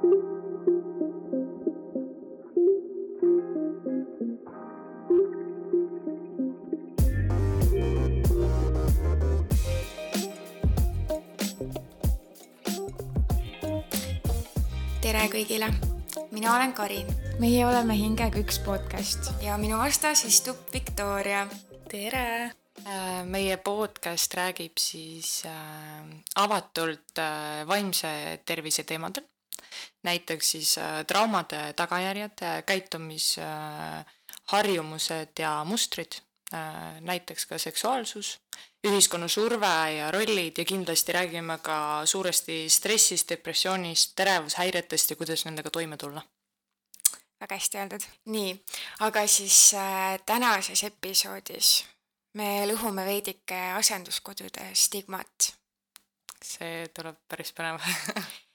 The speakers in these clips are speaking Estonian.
tere kõigile, mina olen Karin meie oleme Hingega üks podcast. ja minu vastas istub Viktoria. tere! Äh, meie podcast räägib siis äh, avatult äh, vaimse tervise teemadel, näiteks siis traumade tagajärjed, käitumisharjumused ja mustrid, näiteks ka seksuaalsus, ühiskonna surve ja rollid ja kindlasti räägime ka suuresti stressist, depressioonist, terevushäiretest ja kuidas nendega toime tulla väga hästi öeldud. nii, aga siis äh, tänases episoodis me lõhume veidike asenduskodude stigmat. see tuleb päris põnev äh,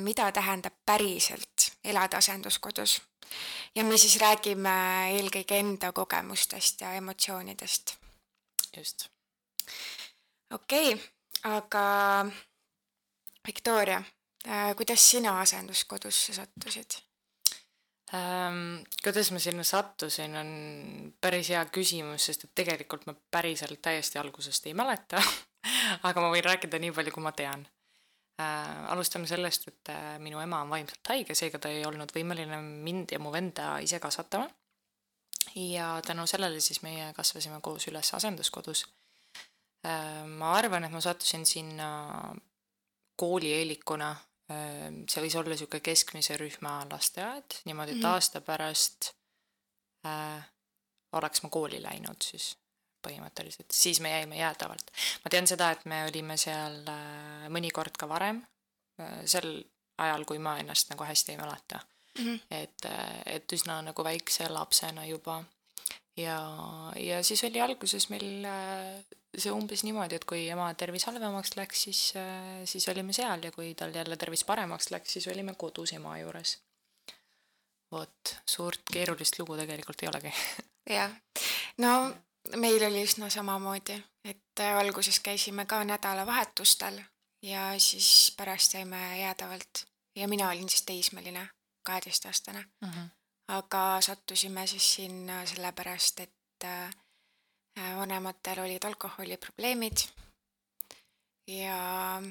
mida tähendab päriselt elada asenduskodus. ja me siis räägime eelkõige enda kogemustest ja emotsioonidest. just. okei okay,, aga Viktoria äh,, kuidas sina asenduskodusse sattusid? ähm,? kuidas ma sinna sattusin, on päris hea küsimus, sest et tegelikult ma päriselt täiesti algusest ei mäleta aga ma võin rääkida nii palju, kui ma tean äh,. Alustame sellest, et äh, minu ema on vaimselt haige, seega ta ei olnud võimeline mind ja mu venda ise kasvatama. ja tänu sellele siis meie kasvasime koos üles asenduskodus äh,. ma arvan, et ma sattusin sinna koolieelikuna see võis olla niisugune keskmise rühma lasteaed, niimoodi, et -hmm. aasta pärast äh, oleks ma kooli läinud siis põhimõtteliselt, siis me jäime jäädavalt. ma tean seda, et me olime seal äh, mõnikord ka varem äh,, sel ajal, kui ma ennast nagu hästi ei mäleta mm. -hmm. et, äh, et üsna nagu väikse lapsena juba ja, ja siis oli alguses meil see umbes niimoodi, et kui ema tervis halvemaks läks, siis, siis olime seal ja kui tal jälle tervis paremaks läks, siis olime kodus ema juures. vot, suurt keerulist lugu tegelikult ei olegi. jah, no meil oli üsna samamoodi, et äh, alguses käisime ka nädalavahetustel ja siis pärast jäime jäädavalt. Ja mina olin siis teismeline, kaheteistaastane. Mm. -hmm aga sattusime siis sinna sellepärast, et äh, vanematel olid alkoholiprobleemid. Ja,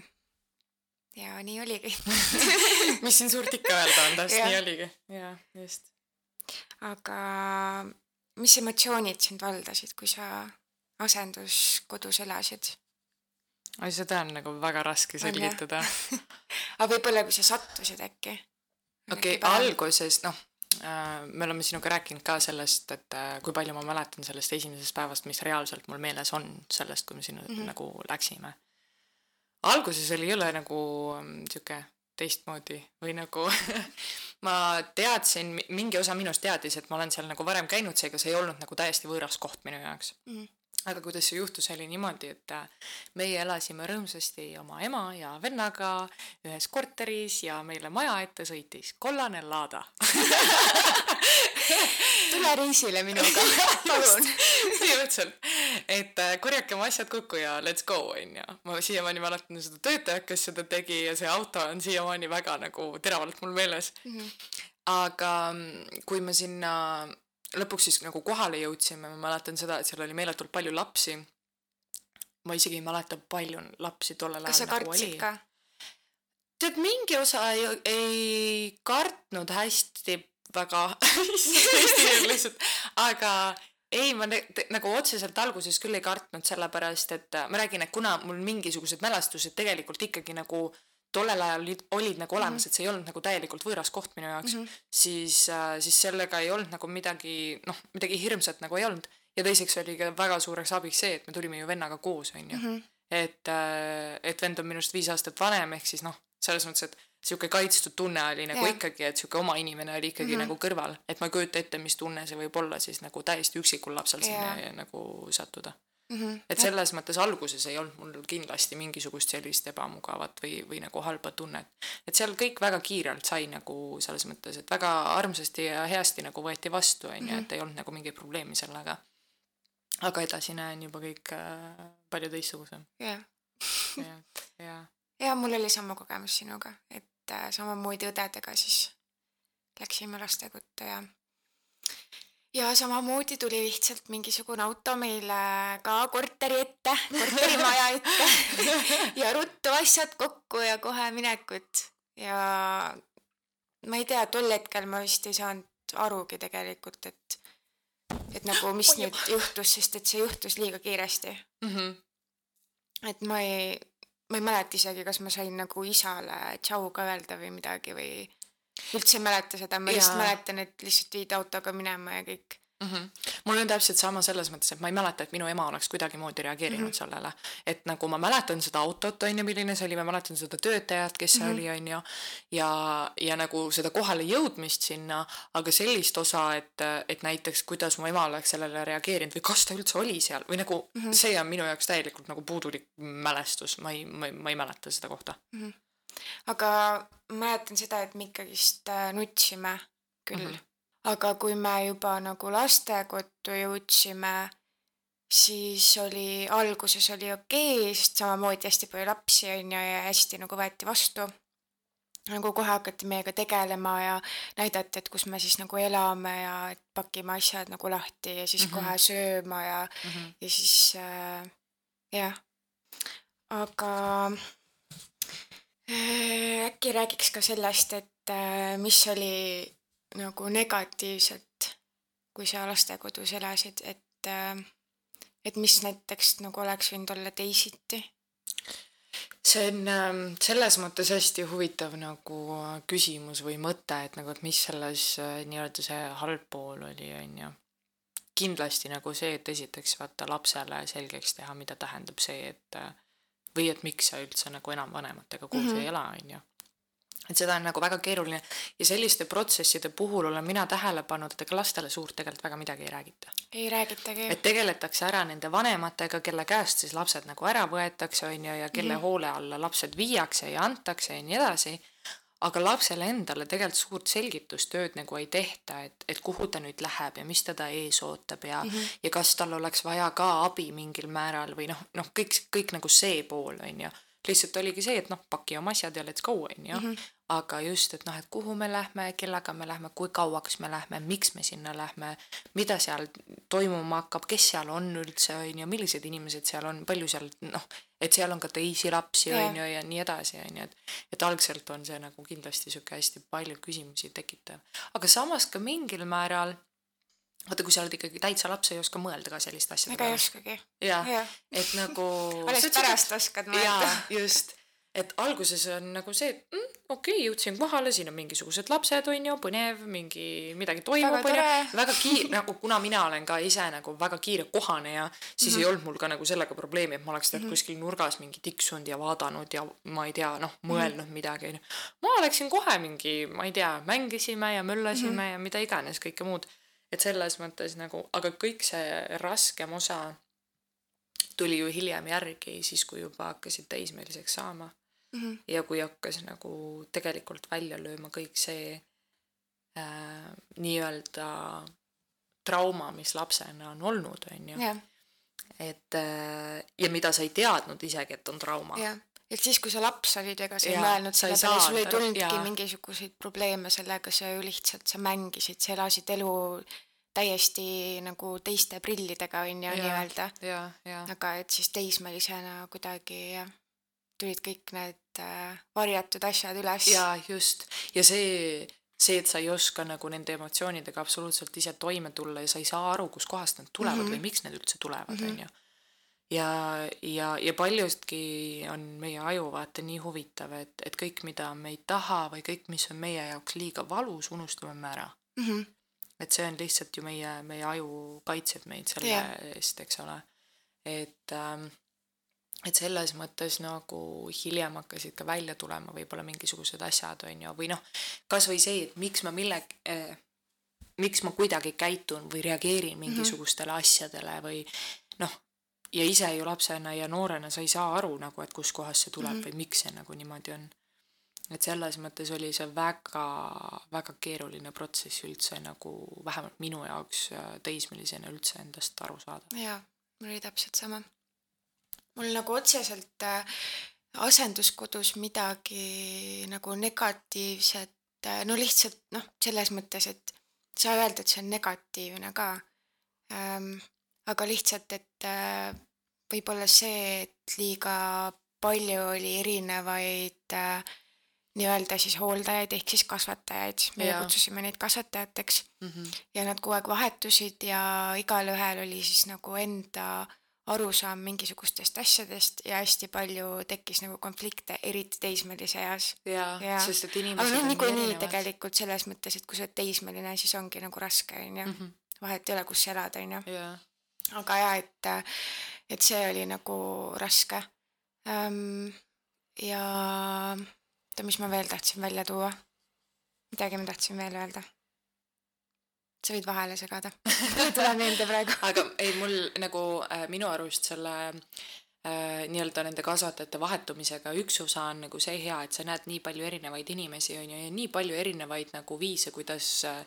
ja nii oligi. Mis siin suurt ikka öelda on, täpselt nii oligi, jaa, just. aga mis emotsioonid sind valdasid, kui sa asenduskodus elasid? oi, seda on nagu väga raske selgitada aga võib-olla, kui sa sattusid äkki? okei okay,, alguses, noh Äh, me oleme sinuga rääkinud ka sellest, et äh, kui palju ma mäletan sellest esimesest päevast, mis reaalselt mul meeles on sellest, kui me sinna mm -hmm. nagu läksime. alguses oli jõle nagu mm, sihuke teistmoodi või nagu ma teadsin, mingi osa minust teadis, et ma olen seal nagu varem käinud, seega see ei olnud nagu täiesti võõras koht minu jaoks mm. -hmm aga kuidas see juhtus, oli niimoodi, et äh, meie elasime rõõmsasti oma ema ja vennaga ühes korteris ja meile maja ette sõitis kollane Lada tule reisile minuga, palun. põhimõtteliselt, et äh, korjake oma asjad kokku ja let's go, onju. ma siiamaani mäletan seda töötajat, kes seda tegi ja see auto on siiamaani väga nagu teravalt mul meeles mm. -hmm. aga kui me sinna lõpuks siis nagu kohale jõudsime, ma mäletan seda, et seal oli meeletult palju lapsi. ma isegi ei mäleta, palju lapsi tollel ajal nagu oli. tead, mingi osa ei, ei kartnud hästi väga lihtsalt, aga ei, ma nagu otseselt alguses küll ei kartnud, sellepärast et ma räägin, et kuna mul mingisugused mälestused tegelikult ikkagi nagu äh, tollel ajal olid, olid nagu olemas mm, -hmm. et see ei olnud nagu täielikult võõras koht minu jaoks mm, -hmm. siis äh,, siis sellega ei olnud nagu midagi, noh, midagi hirmsat nagu ei olnud. ja teiseks oli ka väga suureks abiks see, et me tulime ju vennaga koos, on ju mm. -hmm. et äh,, et vend on minust viis aastat vanem, ehk siis noh, selles mõttes, et sihuke kaitstud tunne oli nagu yeah. ikkagi, et sihuke oma inimene oli ikkagi mm -hmm. nagu kõrval, et ma ei kujuta ette, mis tunne see võib olla siis nagu täiesti üksikul lapsel yeah. sinna nagu sattuda mm. -hmm. et selles mõttes alguses ei olnud mul kindlasti mingisugust sellist ebamugavat või, või nagu halba tunnet. et seal kõik väga kiirelt sai nagu selles mõttes, et väga armsasti ja heasti nagu võeti vastu, on ju, et mhm. ei olnud nagu mingit probleemi sellega. aga edasine on juba kõik äh, palju teistsugusem. jah. jah, ja mul oli sama kogemus sinuga, et et äh, samamoodi õdedega siis läksime lastekottu ja ja samamoodi tuli lihtsalt mingisugune auto meile ka korteri ette, korterimaja ette ja ruttu asjad kokku ja kohe minekut ja ma ei tea, tol hetkel ma vist ei saanud arugi tegelikult, et et nagu mis nüüd juhtus, sest et see juhtus liiga kiiresti. mm. -hmm. et ma ei, ma ei mäleta isegi, kas ma sain nagu isale tšau ka öelda või midagi või üldse ei mäleta seda, ma lihtsalt Jaa. mäletan, et lihtsalt viidi autoga minema ja kõik. Mm -hmm. mul on täpselt sama selles mõttes, et ma ei mäleta, et minu ema oleks kuidagimoodi reageerinud mm -hmm. sellele. et nagu ma mäletan seda autot, on ju, milline see oli, ma mäletan seda töötajat, kes see mm -hmm. oli, on ju. ja, ja nagu seda kohale jõudmist sinna, aga sellist osa, et, et näiteks kuidas mu ema oleks sellele reageerinud või kas ta üldse oli seal või nagu mm -hmm. see on minu jaoks täielikult nagu puudulik mälestus, ma ei, ma ei, ma ei mäleta seda kohta. aga ma mäletan seda, et me ikkagist äh, nutsime küll mm. -hmm. aga kui me juba nagu lastekottu jõudsime, siis oli, alguses oli okei okay,, sest samamoodi hästi palju lapsi on ju ja hästi nagu võeti vastu. nagu kohe hakati meiega tegelema ja näidati, et kus me siis nagu elame ja et pakime asjad nagu lahti ja siis mm. -hmm. kohe sööma ja Mm -hmm. ja siis äh, jah, aga äkki räägiks ka sellest, et äh, mis oli nagu negatiivset, kui sa lastekodus elasid, et äh, et mis näiteks nagu oleks võinud olla teisiti? see on ähm, selles mõttes hästi huvitav nagu äh, küsimus või mõte, et nagu, et mis selles äh, nii-öelda see halb pool oli, on ju. kindlasti nagu see, et esiteks vaata lapsele selgeks teha, mida tähendab see, et äh, või et miks sa üldse nagu enam vanematega koos mm. -hmm. ei ela, on ju. et seda on nagu väga keeruline ja selliste protsesside puhul olen mina tähele pannud, et ega lastele suurt tegelikult väga midagi ei räägita ei räägitagi? et tegeletakse ära nende vanematega, kelle käest siis lapsed nagu ära võetakse, on ju, ja kelle mm. -hmm. hoole alla lapsed viiakse ja antakse ja nii edasi. Aga lapsele endale tegelikult suurt selgitustööd nagu ei tehta, et, et kuhu ta nüüd läheb ja mis teda ees ootab ja mm. -hmm. ja kas tal oleks vaja ka abi mingil määral või noh, noh, kõik, kõik nagu see pool, on ju. lihtsalt oligi see, et noh, paki oma asjad ja let's go, on ju. Mhm. aga just, et noh, et kuhu me lähme, kellega me lähme, kui kauaks me lähme, miks me sinna lähme, mida seal toimuma hakkab, kes seal on üldse, on ju, millised inimesed seal on, palju seal noh, et seal on ka teisi lapsi, on ju, ja nii edasi, on ju, et et algselt on see nagu kindlasti niisugune hästi palju küsimusi tekitav. aga samas ka mingil määral vaata, kui sa oled ikkagi täitsa laps, ei oska mõelda ka selliste asjade ega ei oskagi. jah, jah, et nagu alles pärast oskad mõelda. just. Et alguses on nagu see, et mm, okei okay,, jõudsin kohale, siin on mingisugused lapsed, on ju, põnev, mingi midagi toimub, on ju. väga kiire, nagu kuna mina olen ka ise nagu väga kiire kohaneja, siis mm -hmm. ei olnud mul ka nagu sellega probleemi, et ma oleks tead mm -hmm. kuskil nurgas mingi tiksunud ja vaadanud ja ma ei tea, noh, mõelnud mm -hmm. midagi, on ju. ma läksin kohe mingi, ma ei tea, mängisime ja möllasime mm -hmm. ja mida iganes, kõike muud. et selles mõttes nagu, aga kõik see raskem osa tuli ju hiljem järgi, siis kui juba hakkasid teismeliseks saama Mhm. ja kui hakkas nagu tegelikult välja lööma kõik see äh, nii-öelda trauma, mis lapsena on olnud, on ju. jah, et äh, ja mida sa ei teadnud isegi, et on trauma. jah. et siis, kui sa laps olid, ega sa ei mõelnud selle peale, sul ei tulnudki jaa. mingisuguseid probleeme sellega, sa ju lihtsalt, sa mängisid, sa elasid elu täiesti nagu teiste prillidega, on ju, nii-öelda. ja, ja, aga et siis teismelisena kuidagi jah, tulid kõik need äh, varjatud asjad üles. ja just ja see, see, et sa ei oska nagu nende emotsioonidega absoluutselt ise toime tulla ja sa ei saa aru, kuskohast nad tulevad mm. -hmm. või miks need üldse tulevad, Mhm. on ju. ja, ja, ja paljustki on meie aju vaata nii huvitav, et, et kõik, mida me ei taha või kõik, mis on meie jaoks liiga valus, unustame me ära. mm. -hmm. et see on lihtsalt ju meie, meie aju kaitseb meid selle Jah. eest, eks ole. et ähm, et selles mõttes nagu hiljem hakkasid ka välja tulema võib-olla mingisugused asjad, on ju, või noh, kas või see, et miks ma millegi eh,, miks ma kuidagi käitun või reageerin mingisugustele mm -hmm. asjadele või noh, ja ise ju lapsena ja noorena sa ei saa aru nagu, et kuskohast see tuleb mm -hmm. või miks see nagu niimoodi on. et selles mõttes oli see väga, väga keeruline protsess üldse nagu vähemalt minu jaoks äh, teismelisena üldse endast aru saada. jaa, mul oli täpselt sama. Mul nagu otseselt äh, asenduskodus midagi nagu negatiivset, no lihtsalt noh, selles mõttes, et saa öelda, et see on negatiivne ka ähm,. aga lihtsalt, et äh, võib-olla see, et liiga palju oli erinevaid äh, nii-öelda siis hooldajaid ehk siis kasvatajaid, meie Jaa. kutsusime neid kasvatajateks mm. -hmm. ja nad kogu aeg vahetusid ja igalühel oli siis nagu enda arusaam mingisugustest asjadest ja hästi palju tekkis nagu konflikte, eriti teismelise eas. jaa Jaa. sest et aga inimesed noh, on niikuinii tegelikult selles mõttes, et kui sa oled teismeline, siis ongi nagu raske, on ju. Mhm. vahet ei ole, kus sa elad, on ju. jaa, aga jaa, et, et see oli nagu raske ähm,. ja oota, mis ma veel tahtsin välja tuua? midagi ma tahtsin veel öelda. Sa võid vahele segada. ei tule meelde praegu. aga ei, mul nagu äh, minu arust selle äh, nii-öelda nende kasvatajate vahetumisega üks osa on nagu see hea, et sa näed nii palju erinevaid inimesi, on ju, ja nii palju erinevaid nagu viise, kuidas äh,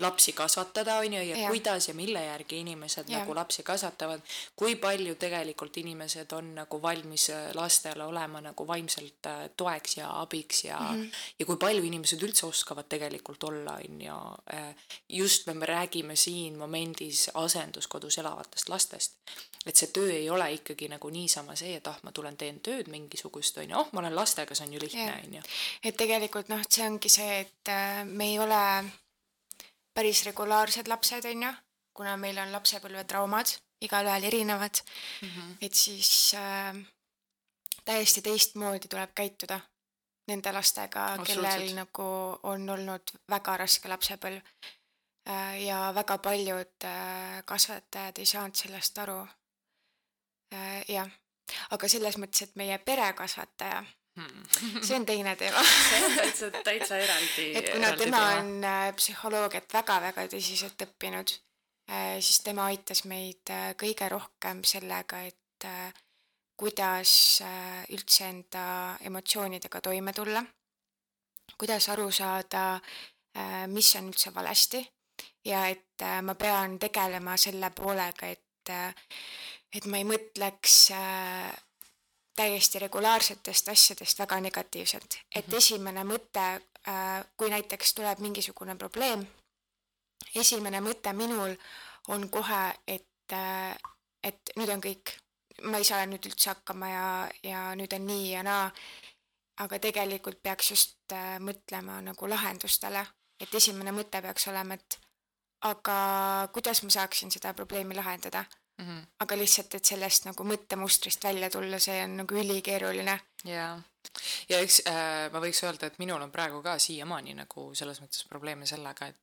lapsi kasvatada, on ju, ja Jah. kuidas ja mille järgi inimesed Jah. nagu lapsi kasvatavad. kui palju tegelikult inimesed on nagu valmis äh, lastele olema nagu vaimselt äh, toeks ja abiks ja mm, -hmm. ja kui palju inimesed üldse oskavad tegelikult olla, on ju. just me räägime siin momendis asenduskodus elavatest lastest. et see töö ei ole ikkagi nagu niisama see, et ah, ma tulen teen tööd mingisugust, on ju, oh, ma olen lastega, see on ju lihtne on ju. et tegelikult noh, see ongi see, et äh, me ei ole päris regulaarsed lapsed, on ju, kuna meil on lapsepõlvetraumad, igalühel erinevad mm, -hmm. et siis äh, täiesti teistmoodi tuleb käituda nende lastega, kellel nagu on olnud väga raske lapsepõlv äh,. ja väga paljud äh, kasvatajad ei saanud sellest aru äh,. jah, aga selles mõttes, et meie perekasvataja, see on teine teema. See on täitsa, täitsa eraldi. et kuna tema on äh, psühholoogiat väga-väga tõsiselt õppinud, siis tema aitas meid äh, kõige rohkem sellega, et äh, kuidas äh, üldse enda emotsioonidega toime tulla, kuidas aru saada, mis on üldse valesti. Ja et äh, ma pean tegelema selle poolega, et, et ma ei mõtleks äh, täiesti regulaarsetest asjadest väga negatiivselt, et Mhm. esimene mõte, kui näiteks tuleb mingisugune probleem, esimene mõte minul on kohe, et, et nüüd on kõik, ma ei saa nüüd üldse hakkama ja, ja nüüd on nii ja naa. aga tegelikult peaks just äh, mõtlema nagu lahendustele, et esimene mõte peaks olema, et aga kuidas ma saaksin seda probleemi lahendada, Mhm. aga lihtsalt, et sellest nagu mõttemustrist välja tulla, see on nagu ülikeeruline. jaa, ja eks äh, ma võiks öelda, et minul on praegu ka siiamaani nagu selles mõttes probleeme sellega, et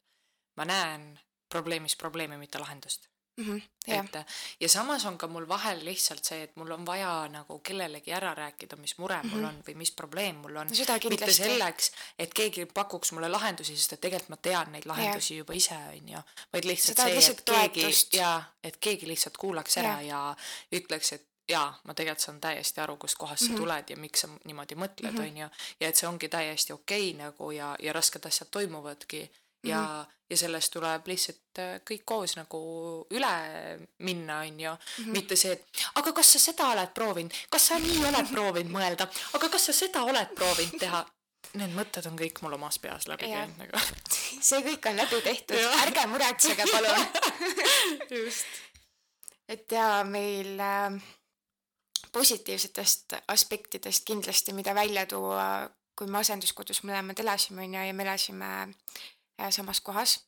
ma näen probleemis probleemi, mitte lahendust. Mhm, jah, et ja samas on ka mul vahel lihtsalt see, et mul on vaja nagu kellelegi ära rääkida, mis mure mul Mhm. on või mis probleem mul on seda mitte selleks, et keegi pakuks mulle lahendusi, sest et tegelikult ma tean neid lahendusi juba ise, on ju. vaid lihtsalt Sa tahad see, lihtsalt et keegi toetust. jaa, et keegi lihtsalt kuulaks ära Jah. ja, ja ütleks, et jaa, ma tegelikult saan täiesti aru, kust kohast sa Mhm. tuled ja miks sa niimoodi mõtled, Mhm. on ju. ja et see ongi täiesti okei nagu ja, ja rasked asjad toimuvadki ja mm. -hmm. ja sellest tuleb lihtsalt äh, kõik koos nagu üle minna, on ju mm. -hmm. mitte see, et aga kas sa seda oled proovinud, kas sa nii oled proovinud mõelda, aga kas sa seda oled proovinud teha. Need mõtted on kõik mul omas peas läbi käinud nagu. see kõik on läbi tehtud, ärge muretsege, palun. just. et ja meil äh, positiivsetest aspektidest kindlasti, mida välja tuua, kui me asenduskodus mõlemad elasime, on ju, ja me elasime samas kohas.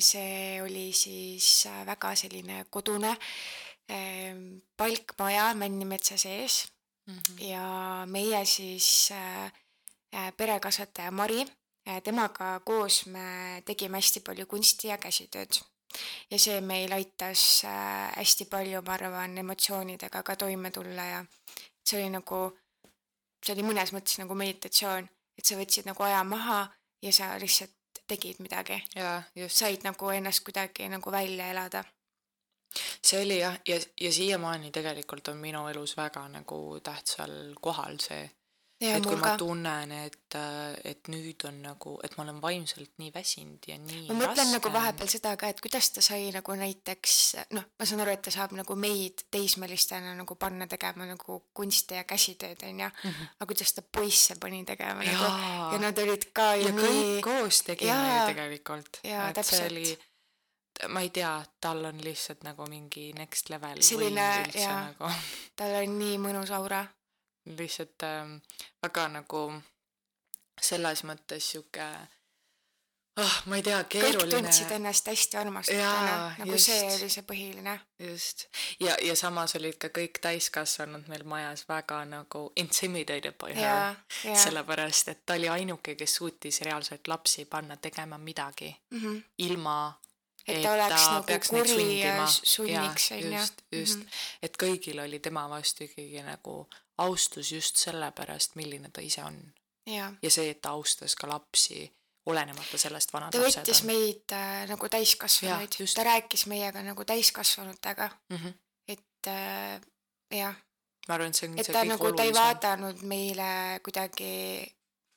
see oli siis äh, väga selline kodune äh, palkmaja Männimetsa sees ja meie siis äh, äh, perekasvataja Mari, temaga koos me tegime hästi palju kunsti ja käsitööd. ja see meil aitas äh, hästi palju, ma arvan, emotsioonidega ka toime tulla ja see oli nagu, see oli mõnes mõttes nagu meditatsioon, et sa võtsid nagu aja maha ja sa lihtsalt tegid midagi. said nagu ennast kuidagi nagu välja elada. see oli jah, ja, ja siiamaani tegelikult on minu elus väga nagu tähtsal kohal see, et kui ma ka. tunnen, et, et nüüd on nagu, et ma olen vaimselt nii väsinud ja nii ma mõtlen raske nagu vahepeal seda ka, et kuidas ta sai nagu näiteks noh, ma saan aru, et ta saab nagu meid teismelistena nagu panna tegema nagu kunsti ja käsitööd onju mm. -hmm. aga kuidas ta poisse pani tegema nagu Jaa. ja nad olid ka ju ja kõik nii, koos tegime Jaa. ju tegelikult. Jaa, täpselt. ma ei tea, tal on lihtsalt nagu mingi next level Selline, jaa. nagu tal on nii mõnus aura. Lihtsalt ähm, väga nagu selles mõttes sihuke oh,, ma ei tea, kõik keeruline. tundsid ennast hästi armastatuna nagu just. see oli see põhiline. just, ja, ja samas olid ka kõik täiskasvanud meil majas väga nagu intimidated by her ja, ja, sellepärast, et ta oli ainuke, kes suutis reaalselt lapsi panna tegema midagi Mhm. ilma et ta oleks nagu peaks neid kuri ja sunniks onju. just, just mm, -hmm. et kõigil oli tema vastu ikkagi nagu austus just sellepärast, milline ta ise on ja, see, et ta austas ka lapsi, olenemata sellest vanad ta lapsed võttis on meid äh, nagu täiskasvanuid ta rääkis meiega nagu täiskasvanutega, mm. -hmm. et äh, jah, ma arvan, et see on et see ta nagu, ta ei vaadanud meile kuidagi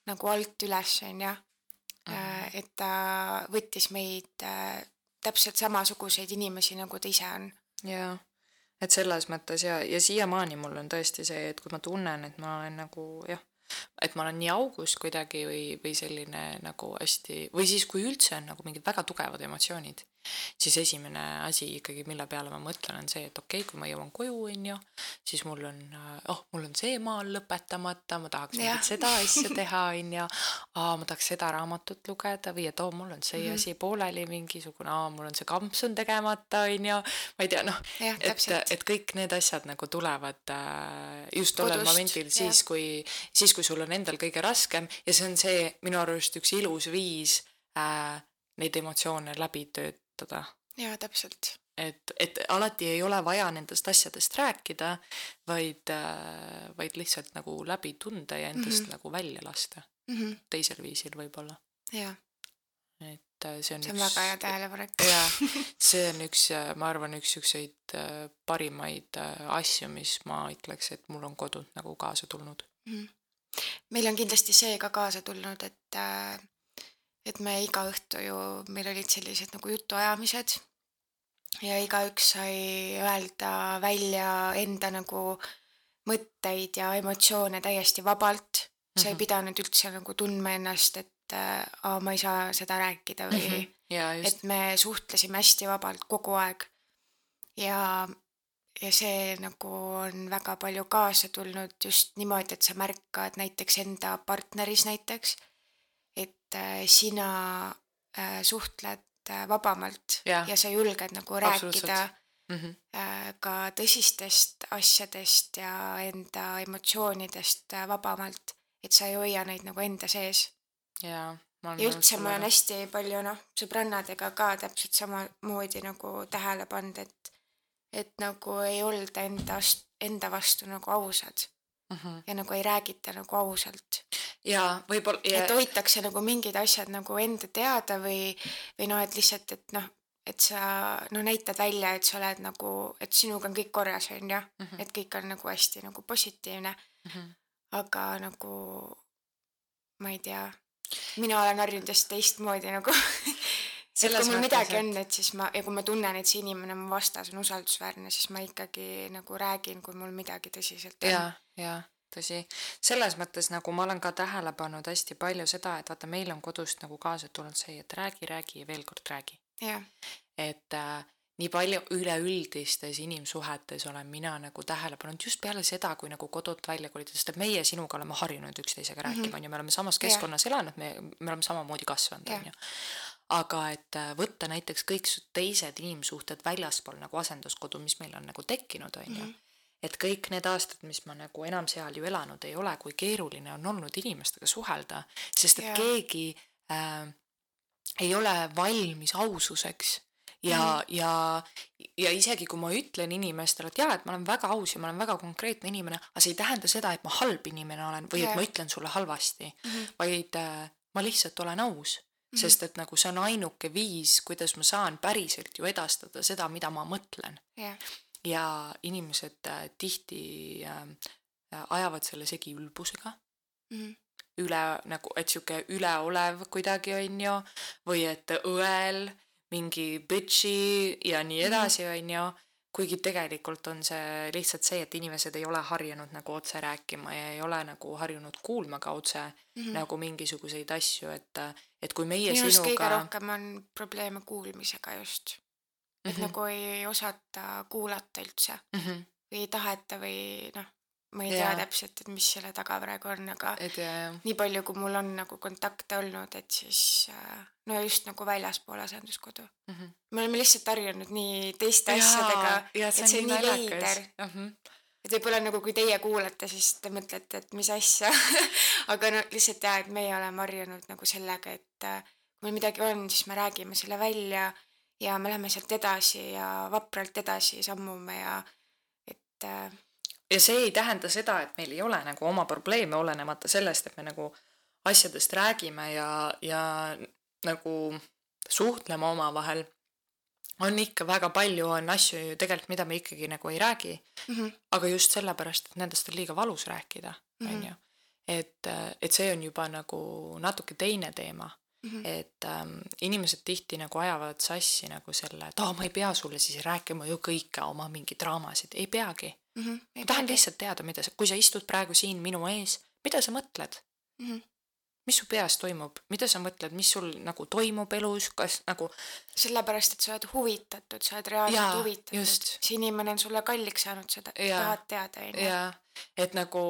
nagu alt üles onju. Mhm. et ta võttis meid äh, täpselt samasuguseid inimesi, nagu ta ise on. jaa, et selles mõttes ja, ja siiamaani mul on tõesti see, et kui ma tunnen, et ma olen nagu jah, et ma olen nii augus kuidagi või, või selline nagu hästi või siis, kui üldse on nagu mingid väga tugevad emotsioonid, siis esimene asi ikkagi, mille peale ma mõtlen, on see, et okei okay,, kui ma jõuan koju, onju, siis mul on, oh, mul on see maal lõpetamata, ma tahaks mingit seda asja teha, onju, aa, ma tahaks seda raamatut lugeda või et oo, mul on see mm. -hmm. asi pooleli mingisugune, aa, mul on see kampsun tegemata, onju, ma ei tea, noh, et, et kõik need asjad nagu tulevad äh, just tollel momendil siis kui, siis kui sul on endal kõige raskem. Ja see on see minu arust üks ilus viis äh, neid emotsioone läbi töötada. jaa, täpselt. et, et alati ei ole vaja nendest asjadest rääkida, vaid äh,, vaid lihtsalt nagu läbi tunda ja endast mm. -hmm. nagu välja lasta Mhm. teisel viisil võib-olla, jaa, et äh, see on see on väga hea tähelepanek. jaa, see on üks, ma arvan, üks siukseid äh, parimaid äh, asju, mis ma ütleks, et mul on kodunt nagu kaasa tulnud. Mhm. meil on kindlasti see ka kaasa tulnud, et äh, et me iga õhtu ju, meil olid sellised nagu jutuajamised ja igaüks sai öelda välja enda nagu mõtteid ja emotsioone täiesti vabalt. sa ei Mhm. pidanud üldse nagu tundma ennast, et äh, aa, ma ei saa seda rääkida või mm -hmm. ja just et, me suhtlesime hästi vabalt kogu aeg. ja, ja see nagu on väga palju kaasa tulnud just niimoodi, et sa märkad näiteks enda partneris näiteks, et äh, sina äh, suhtled äh, vabamalt Jah. ja sa julged nagu rääkida mm -hmm. ka tõsistest asjadest ja enda emotsioonidest vabamalt, et sa ei hoia neid nagu enda sees ja ma ja üldse ma olen hästi palju noh, sõbrannadega ka täpselt samamoodi nagu tähele pannud, et et nagu ei olda enda, enda vastu nagu ausad mm. -hmm. ja nagu ei räägita nagu ausalt. ja võib-olla et ja hoitakse nagu mingid asjad nagu enda teada või, või noh, et lihtsalt, et noh, et sa no näitad välja, et sa oled nagu, et sinuga on kõik korras, on ju, Mhm. et kõik on nagu hästi nagu positiivne, mm -hmm. aga nagu ma ei tea, mina olen harjunud just teistmoodi nagu et kui mul midagi et- on, et siis ma ja kui ma tunnen, et see inimene mu vastas on usaldusväärne, siis ma ikkagi nagu räägin, kui mul midagi tõsiselt on. ja, ja tõsi, selles mõttes nagu ma olen ka tähele pannud hästi palju seda, et vaata, meil on kodust nagu kaasa tulnud see, et räägi, räägi ja veel kord räägi. et äh, nii palju üleüldistes inimsuhetes olen mina nagu tähele pannud just peale seda, kui nagu kodult välja kolida, sest et meie sinuga oleme harjunud üksteisega rääkima, Mhm. on ju, me oleme samas keskkonnas elanud, me, me oleme samamoodi kasvanud, Jah. on ju. Aga et äh, võtta näiteks kõik su teised inimsuhted väljaspool nagu asenduskodu, mis meil on nagu tekkinud, on ju Mhm. et kõik need aastad, mis ma nagu enam seal ju elanud ei ole, kui keeruline on olnud inimestega suhelda, sest et Jaa. keegi äh, ei ole valmis aususeks ja mm., ja, ja isegi kui ma ütlen inimestele, et jaa, et ma olen väga aus ja ma olen väga konkreetne inimene, aga see ei tähenda seda, et ma halb inimene olen või Jaa. et ma ütlen sulle halvasti mm. -hmm. vaid äh, ma lihtsalt olen aus mm, Mhm. -hmm. sest et nagu see on ainuke viis, kuidas ma saan päriselt ju edastada seda, mida ma mõtlen jah, ja inimesed äh, tihti äh, äh, ajavad selle segi ülbusega Mhm. üle nagu, et sihuke üleolev kuidagi onju või et õel mingi bitch'i ja nii edasi onju kuigi tegelikult on see lihtsalt see, et inimesed ei ole harjunud nagu otse rääkima ja ei ole nagu harjunud kuulma ka otse mm. nagu mingisuguseid asju, et, et kui meie minu arust kõige sinuga rohkem on probleeme kuulmisega just. et Mhm. nagu ei osata kuulata üldse mm. -hmm. või ei taheta või noh, ma ei tea Jaa. täpselt, et mis selle taga praegu on, aga et ja, ja, nii palju, kui mul on nagu kontakte olnud, et siis äh, no just nagu väljaspool asenduskodu. mm -hmm. me oleme lihtsalt harjunud nii teiste asjadega, ja et see on nii veider. Et võib-olla nagu kui teie kuulate, siis te mõtlete, et mis asja. aga no lihtsalt jaa, et meie oleme harjunud nagu sellega, et äh, kui meil midagi on, siis me räägime selle välja ja me läheme sealt edasi ja vapralt edasi sammume ja et äh, ja see ei tähenda seda, et meil ei ole nagu oma probleeme, olenemata sellest, et me nagu asjadest räägime ja, ja nagu suhtleme omavahel. On ikka väga palju on asju ju tegelikult, mida me ikkagi nagu ei räägi, mm -hmm. aga just sellepärast, et nendest on liiga valus rääkida, Mhm. on ju. et, et see on juba nagu natuke teine teema, Mm -hmm. et ähm, inimesed tihti nagu ajavad sassi nagu selle, et aa, ma ei pea sulle siis rääkima ju kõike oma mingi draamasid, ei peagi mm -hmm. ma tahan lihtsalt teada, mida sa, kui sa istud praegu siin minu ees, mida sa mõtled? mm. -hmm. mis su peas toimub, mida sa mõtled, mis sul nagu toimub elus, kas nagu sellepärast, et sa oled huvitatud, sa oled reaalselt Jaa, huvitatud. see inimene on sulle kalliks saanud, sa tahad teada, onju. ja et nagu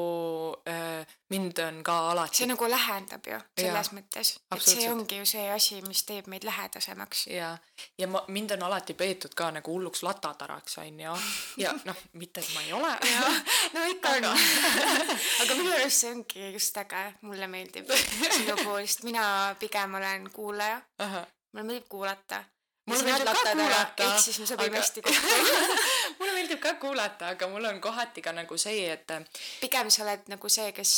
äh, mind on ka alati see nagu lähendab ju selles Jaa, mõttes, et see ongi ju see asi, mis teeb meid lähedasemaks. ja, ja ma, mind on alati peetud ka nagu hulluks latataraks, onju. ja noh, mitte et ma ei ole. no ikka on. aga minu arust see ongi just äge, mulle meeldib sinu puhul, sest mina pigem olen kuulaja, mulle meeldib kuulata. mulle meeldib ka kuulata. ehk siis me sobime hästi kokku. mulle meeldib ka kuulata, aga mul on kohati ka nagu see, et pigem sa oled nagu see, kes,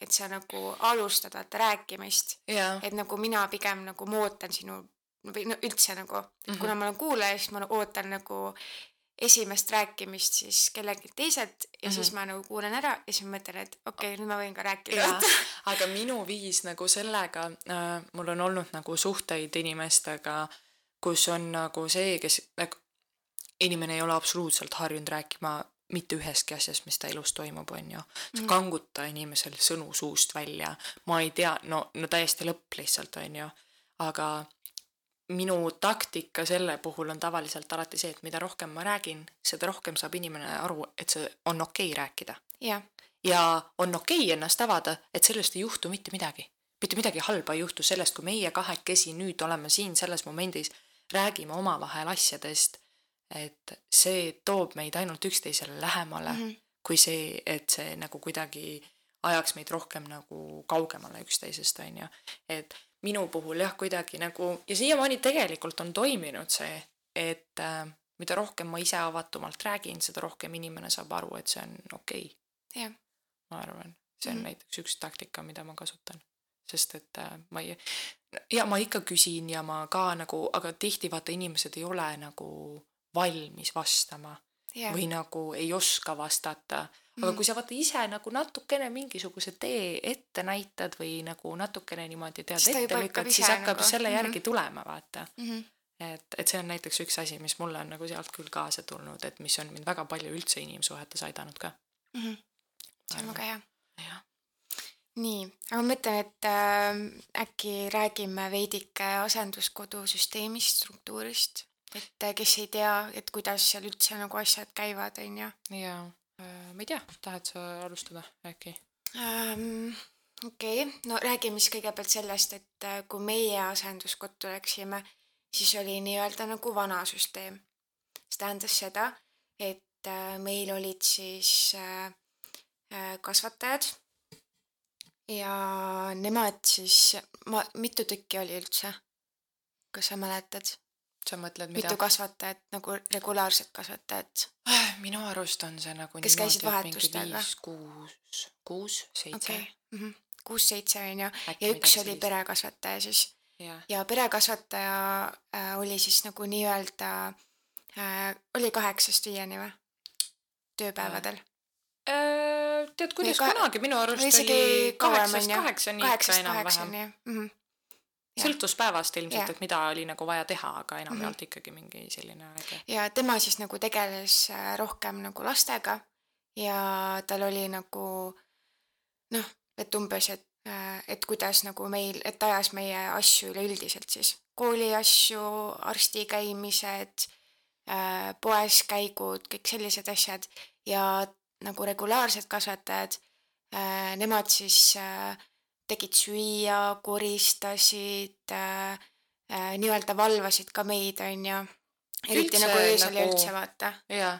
et sa nagu alustad vaata rääkimist, et nagu mina pigem nagu ma ootan sinu või no üldse nagu, et Mhm. kuna ma olen kuulaja, siis ma ootan nagu esimest rääkimist siis kellelgi teiselt ja mm -hmm. siis ma nagu kuulan ära ja siis mõtlen, et okei okay,, nüüd ma võin ka rääkida aga minu viis nagu sellega äh,, mul on olnud nagu suhteid inimestega, kus on nagu see, kes nagu inimene ei ole absoluutselt harjunud rääkima mitte ühestki asjast, mis ta elus toimub, on ju. sa Mhm. kanguta inimesel sõnu suust välja, ma ei tea, no, no täiesti lõpp lihtsalt, on ju. aga minu taktika selle puhul on tavaliselt alati see, et mida rohkem ma räägin, seda rohkem saab inimene aru, et see on okei okay rääkida ja on okei okay ennast avada, et sellest ei juhtu mitte midagi. mitte midagi halba ei juhtu sellest, kui meie kahekesi nüüd oleme siin selles momendis, räägime omavahel asjadest, et see toob meid ainult üksteisele lähemale mm. -hmm. kui see, et see nagu kuidagi ajaks meid rohkem nagu kaugemale üksteisest, on ju. et minu puhul jah, kuidagi nagu ja siiamaani tegelikult on toiminud see, et äh, mida rohkem ma ise avatumalt räägin, seda rohkem inimene saab aru, et see on okei okay jah, ma arvan, see on mm. -hmm. näiteks üks taktika, mida ma kasutan, sest et äh, ma ei, ja ma ikka küsin ja ma ka nagu, aga tihti vaata inimesed ei ole nagu valmis vastama jah, või nagu ei oska vastata. Aga kui sa vaata ise nagu natukene mingisuguse tee ette näitad või nagu natukene niimoodi tead Siis ette lükkad, siis hakkab nagu- selle mhm. järgi tulema, vaata. Mhm. et, et see on näiteks üks asi, mis mulle on nagu sealt küll kaasa tulnud, et mis on mind väga palju üldse inimsuhetes aidanud ka. Mhm. see on väga hea. jah, nii, aga ma mõtlen, et äh, äkki räägime veidike asenduskodu süsteemist, struktuurist, et äh, kes ei tea, et kuidas seal üldse nagu asjad käivad, on ju ja äh, ma ei tea, tahad sa alustada äkki? ähm,. okei okay., no räägime siis kõigepealt sellest, et äh, kui meie asenduskottu läksime, siis oli nii-öelda nagu vana süsteem. see tähendas seda, et äh, meil olid siis äh, äh, kasvatajad ja nemad siis, ma, mitu tükki oli üldse? kas sa mäletad, sa mõtled mida mitu? kasvatajat nagu regulaarset kasvatajat? minu arust on see nagu Kes käisid vahetustega? kuus, kuus, seitse okay., kuus-seitse on ju, ja üks oli sellist. perekasvataja siis ja perekasvataja äh, oli siis nagu nii-öelda äh,, oli kaheksast viieni või? tööpäevadel. tead, kuidas ka- kunagi, minu arust oli kaheksast kaheksani ikka enam-vähem kaheksani, jah Mhm. jah. Sõltus päevast ilmselt et mida oli nagu vaja teha, aga enamjaolt ikkagi mingi selline aeg. ja tema siis nagu tegeles äh, rohkem nagu lastega ja tal oli nagu noh, et umbes, et, et kuidas nagu meil, et ajas meie asju üleüldiselt siis, kooli asju, arsti käimised, poes käigud, kõik sellised asjad. Ja nagu regulaarsed kasvatajad, nemad siis äh, tegid süüa, koristasid äh,, äh, nii-öelda valvasid ka meid, onju. eriti Üldse nagu öösel ja nagu- üldse vaata. ja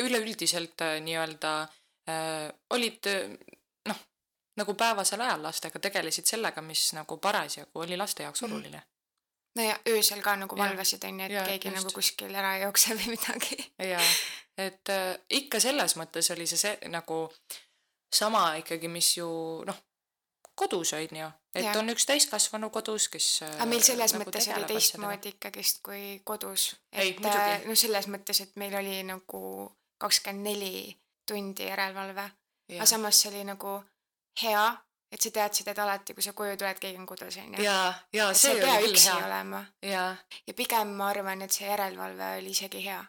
üleüldiselt äh, nii-öelda äh, olid äh, noh, nagu päevasel ajal lastega tegelesid sellega, mis nagu parasjagu oli laste jaoks Mhm. oluline. no ja öösel ka nagu valvasid onju, et Jaa, keegi just. nagu kuskil ära ei jookse või midagi. ja et äh, ikka selles mõttes oli see, see nagu sama ikkagi, mis ju noh, kodus on ju, et Jah. on üks täiskasvanu kodus, kes äh, aga meil selles nagu mõttes oli teistmoodi ikkagist kui kodus. Ei, et muidugi. äh, no selles mõttes, et meil oli nagu kakskümmend neli tundi järelevalve, aga samas see oli nagu hea, et sa teadsid, et alati, kui sa koju tuled, keegi on kodus onju. ja, ja et see ei oli küll hea. olema ja ja pigem ma arvan, et see järelevalve oli isegi hea.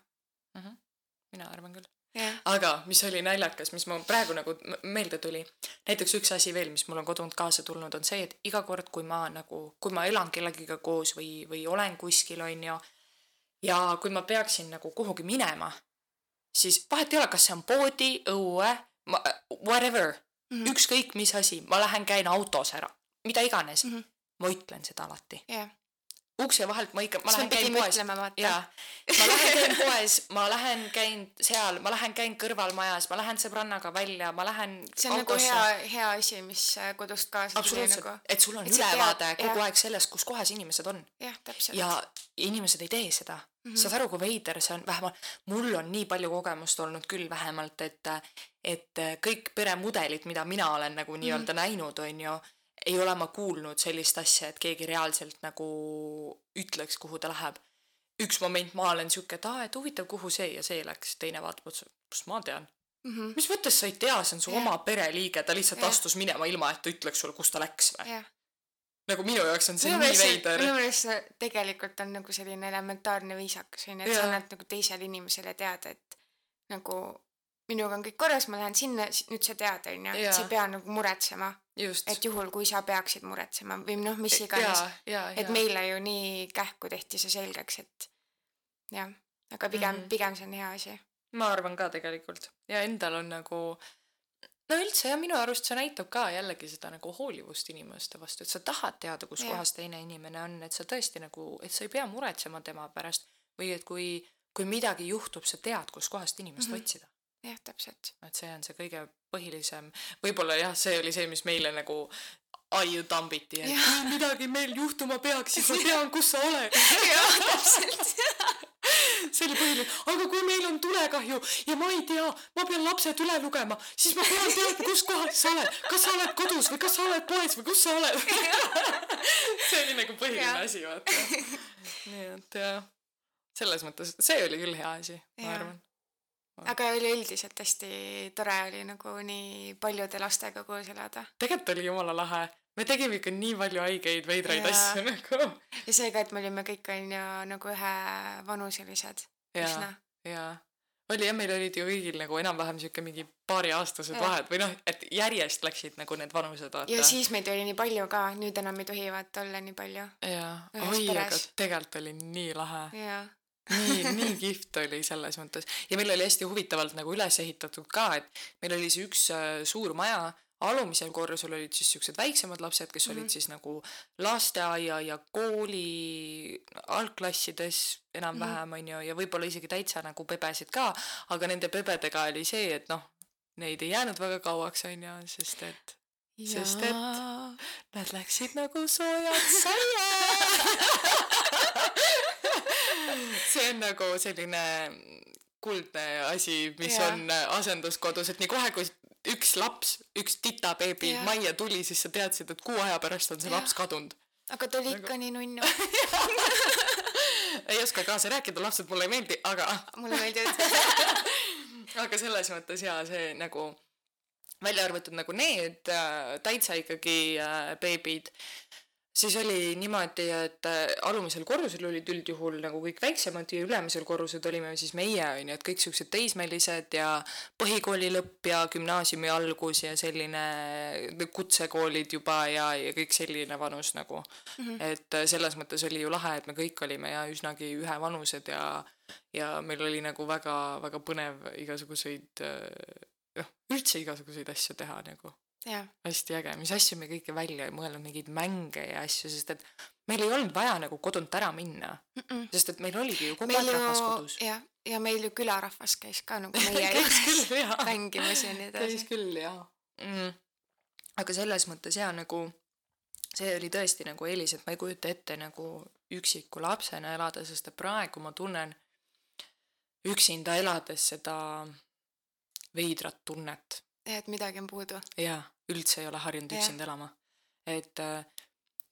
mina arvan küll. jah, aga mis oli naljakas, mis mul praegu nagu meelde tuli, näiteks üks asi veel, mis mul on kodunt kaasa tulnud, on see, et iga kord, kui ma nagu, kui ma elan kellegiga koos või, või olen kuskil, on ju, ja kui ma peaksin nagu kuhugi minema, siis vahet ei ole, kas see on poodi, õue, whatever mm. -hmm. ükskõik mis asi, ma lähen käin autos ära, mida iganes mm. -hmm. ma ütlen seda alati. jah. Ukse vahelt ma ikka, ma lähen käin poes jaa, ma lähen käin poes, ma lähen käin seal, ma lähen käin kõrvalmajas, ma lähen sõbrannaga välja, ma lähen see on nagu hea, hea asi, mis äh, kodust kaasa tuli nagu., et sul on et sa tead- ülevaade kogu jah. aeg sellest, kus kohas inimesed on jah, täpselt. ja inimesed ei tee seda mm. -hmm. saad aru, kui veider see on, vähemalt mul on nii palju kogemust olnud küll vähemalt, et et kõik peremudelid, mida mina olen nagu nii-öelda mm -hmm. näinud, on ju, ei ole ma kuulnud sellist asja, et keegi reaalselt nagu ütleks, kuhu ta läheb. üks moment ma olen sihuke, et aa, et huvitav, kuhu see ja see läks, teine vaatab otsa, kust ma tean. Mhm. mis mõttes sa ei tea, see on su Jah. oma pereliige, ta lihtsalt Jah. astus minema ilma, et ta ütleks sulle, kus ta läks või? jah. nagu minu jaoks on see minu nii veider minu. meelest see tegelikult on nagu selline elementaarne viisakus onju, et sa Jaa. annad nagu teisele inimesele teada, et nagu minuga on kõik korras, ma lähen sinna, nüüd sa tead onju, et sa ei pea nagu muretsema, just. et juhul, kui sa peaksid muretsema või noh, mis iganes. ja, ja, et meile ju nii kähku tehti see selgeks, et jah, aga pigem mm. -hmm. pigem see on hea asi. ma arvan ka tegelikult ja endal on nagu no üldse jah, minu arust see näitab ka jällegi seda nagu hoolivust inimeste vastu, et sa tahad teada, kus kohas teine inimene on, et sa tõesti nagu, et sa ei pea muretsema tema pärast või et kui, kui midagi juhtub, sa tead, kuskohast inimest mm. -hmm. otsida. jah, täpselt. et see on see kõige põhilisem, võib-olla jah, see oli see, mis meile nagu aiu tambiti, et Jah. kui midagi meil juhtuma peaks, siis ma tean, kus sa oled. jah, täpselt. see oli põhiline, aga kui meil on tulekahju ja ma ei tea, ma pean lapsed üle lugema, siis ma pean teadma, kus kohas sa oled, kas sa oled kodus või kas sa oled poes või kus sa oled. see oli nagu põhiline Jah. asi, vaata. nii et jah, selles mõttes see oli küll hea asi, ma Jaa. arvan. Aga üleüldiselt hästi tore oli nagu nii paljude lastega koos elada. tegelikult oli jumala lahe, me tegime ikka nii palju haigeid veidraid asju nagu. ja see ka, et me olime kõik onju nagu ühevanuselised. üsna., jaa. oli jah, meil olid ju kõigil nagu enam-vähem siuke mingi paariaastased vahed või noh, et järjest läksid nagu need vanused vaata. ja siis meid oli nii palju ka, nüüd enam ei tohi vaata olla nii palju. jaa, oi, aga tegelikult oli nii lahe. jaa. nii, nii kihvt oli selles mõttes. Ja meil oli hästi huvitavalt nagu üles ehitatud ka, et meil oli see üks äh, suur maja, alumisel korrusel olid siis siuksed väiksemad lapsed, kes olid Mhm. siis nagu lasteaia ja kooli algklassides enam-vähem onju ja võib-olla isegi täitsa nagu bebesid ka, aga nende bebedega oli see, et noh, neid ei jäänud väga kauaks onju, sest et Sest et- Nad läksid nagu soojad saia. see on nagu selline kuldne asi, mis Jah. on asenduskodus, et nii kohe, kui üks laps, üks titabeebi majja tuli, siis sa teadsid, et kuu aja pärast on see Jah. laps kadunud. aga ta oli Nagu- ikka nii nunnu. ei oska kaasa rääkida, lapsed mulle ei meeldi, aga mulle meeldivad. aga selles mõttes jaa, see nagu välja arvatud nagu need äh, täitsa ikkagi äh, beebid, siis oli niimoodi, et äh, alumisel korrusel olid üldjuhul nagu kõik väiksemad ja ülemisel korrusel olime siis meie, on ju, et kõik siuksed teismelised ja põhikooli lõpp ja gümnaasiumi algus ja selline kutsekoolid juba ja, ja kõik selline vanus nagu mm. -hmm. et äh, selles mõttes oli ju lahe, et me kõik olime ja üsnagi ühevanused ja, ja meil oli nagu väga-väga põnev igasuguseid noh, üldse igasuguseid asju teha nagu hästi äge, mis asju me kõike välja ei mõelnud, mingeid mänge ja asju, sest et meil ei olnud vaja nagu kodunt ära minna mm. -mm. sest et meil oligi ju kogu aeg rahvas kodus. jah, ja meil ju külarahvas käis ka nagu meie juures mängimas ja nii edasi. käis küll jaa mm.. aga selles mõttes jaa, nagu see oli tõesti nagu eelis, et ma ei kujuta ette nagu üksiku lapsena elada, sest et praegu ma tunnen üksinda elades seda veidrat tunnet. Et midagi on puudu. jaa üldse ei ole harjunud üksinda elama. et äh,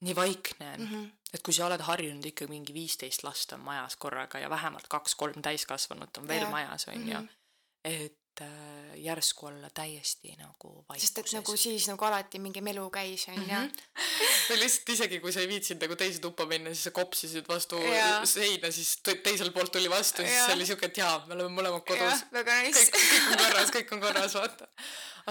nii vaikne on mm, -hmm. et kui sa oled harjunud ikka mingi viisteist last on majas korraga ja vähemalt kaks-kolm täiskasvanut on veel ja. majas, on ju -hmm. et järsku olla täiesti nagu vaikuses. sest et nagu siis nagu alati mingi melu käis, on ju. Mhm. või lihtsalt isegi, kui sa ei viitsinud nagu teise tuppa minna, siis sa kopsisid vastu ja. seina, siis teiselt poolt tuli vastu, siis ja. oli siuke, et jaa, me oleme mõlemad kodus. väga nice. kõik, kõik on korras, kõik on korras, vaata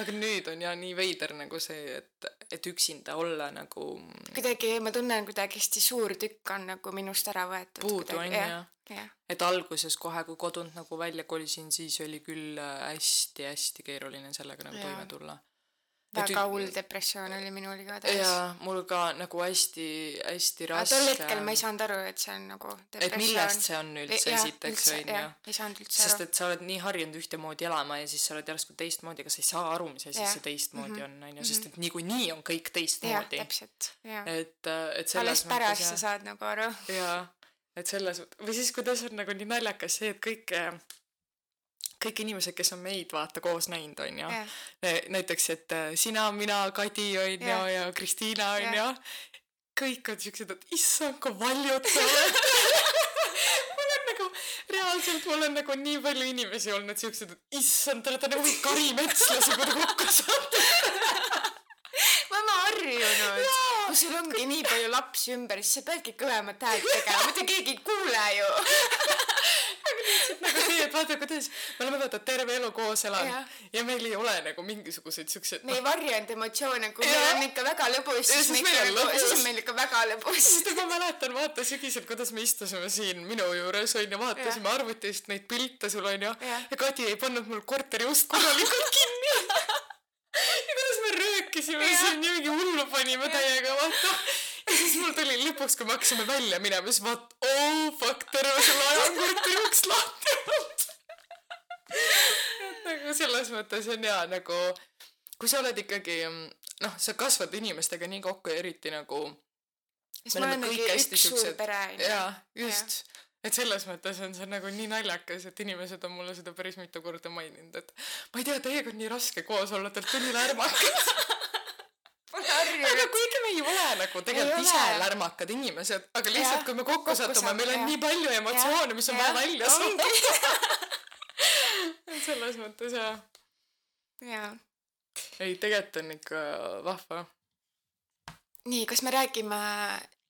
aga nüüd on ja nii veider nagu see, et, et üksinda olla nagu. kuidagi ma tunnen kuidagi hästi suur tükk on nagu minust ära võetud. puudu on jah ja.. et alguses kohe, kui kodunt nagu välja kolisin, siis oli küll hästi-hästi keeruline sellega nagu ja. toime tulla väga hull depressioon oli minul igatahes. jaa, mul ka nagu hästi-hästi raske. tol hetkel ma ei saanud aru, et see on nagu depressioon. et millest see on üldse esiteks on ju. ei saanud üldse aru. sest et sa oled nii harjunud ühtemoodi elama ja siis sa oled järsku teistmoodi, aga sa ei saa aru, mis asi see teistmoodi mm -hmm. on, on ju, sest et mhm. niikuinii on kõik teistmoodi. täpselt, jah. et, äh, et selles alles pärast sa saad nagu aru. jaa, et selles, või siis kuidas on nagu nii naljakas see, et kõik kõik inimesed, kes on meid vaata koos näinud, on ju yeah.. näiteks, et äh, sina, mina, Kadi on ju yeah. ja Kristiina on yeah. ju. kõik on siuksed, et issand, kui oled. Mul on nagu, reaalselt mul on nagu nii palju inimesi olnud siuksed, et issand, te olete nagu karimetslasi, kui te kokku saate. Ma olen harjunud, kui sul ongi nii palju lapsi ümber, siis sa peadki kõvemat häält tegema, muidu keegi ei kuule ju nagu see, et vaata, kuidas me oleme vaata terve elu koos elanud ja. ja meil ei ole nagu mingisuguseid siukseid. me ei varjanud emotsioone, kui ja. meil on ikka väga lõbus, siis me ikka nagu, siis on meil ikka väga lõbus. sest ma mäletan, vaata sügisel, kuidas me istusime siin minu juures onju, vaatasime ja. arvutist neid pilte sul onju ja. ja Kadi ei pannud mul korteri ust korralikult kinni ja kuidas me röökisime siin ja mingi hullu panime täiega vaata ja siis mul tuli lõpuks, kui me hakkasime välja minema, siis vaat, oh fuck, terve on korteri uks lahti et nagu selles mõttes on jaa nagu, kui sa oled ikkagi, noh, sa kasvad inimestega nii kokku ja eriti nagu. siis me oleme kõik hästi siuksed. jaa, just ja et selles mõttes on see nagu nii naljakas, et inimesed on mulle seda päris mitu korda maininud, et ma ei tea, teiega on nii raske koos olla, te olete nii lärmakad aga kuigi me ei ole nagu tegelikult ise lärmakad inimesed, aga lihtsalt kui me kokku, kokku satume, meil on nii palju emotsioone, mis on vaja välja saada selles mõttes jaa. jaa. ei, tegelikult on ikka vahva. nii, kas me räägime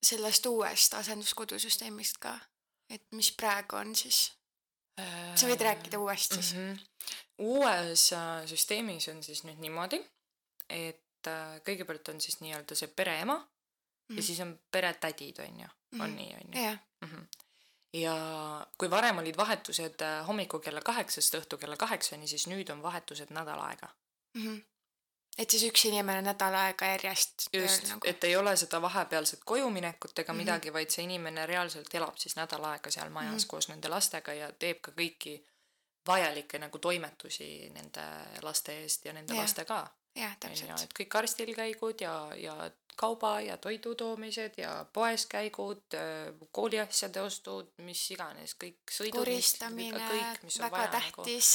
sellest uuest asenduskodusüsteemist ka, et mis praegu on siis? sa võid rääkida uuest siis mm. -hmm. uues äh, süsteemis on siis nüüd niimoodi, et et äh, kõigepealt on siis nii-öelda see pereema mm -hmm. ja mhm. siis on peretädid, on ju, on mm -hmm. nii, on ju yeah. mm. -hmm. ja kui varem olid vahetused äh, hommikul kella kaheksast õhtul kella kaheksani, siis nüüd on vahetused nädal aega mm. -hmm. et siis üks inimene nädal aega järjest just, nagu. et ei ole seda vahepealset kojuminekut ega mm -hmm. midagi, vaid see inimene reaalselt elab siis nädal aega seal majas mm -hmm. koos nende lastega ja teeb ka kõiki vajalikke nagu toimetusi nende laste eest ja nende yeah. laste ka jah, täpselt. et kõik arstil käigud ja, ja kauba ja toidu toomised ja poes käigud, äh, kooliasjade ostud, mis iganes, kõik sõidud. koristamine, väga vaja, nagu. tähtis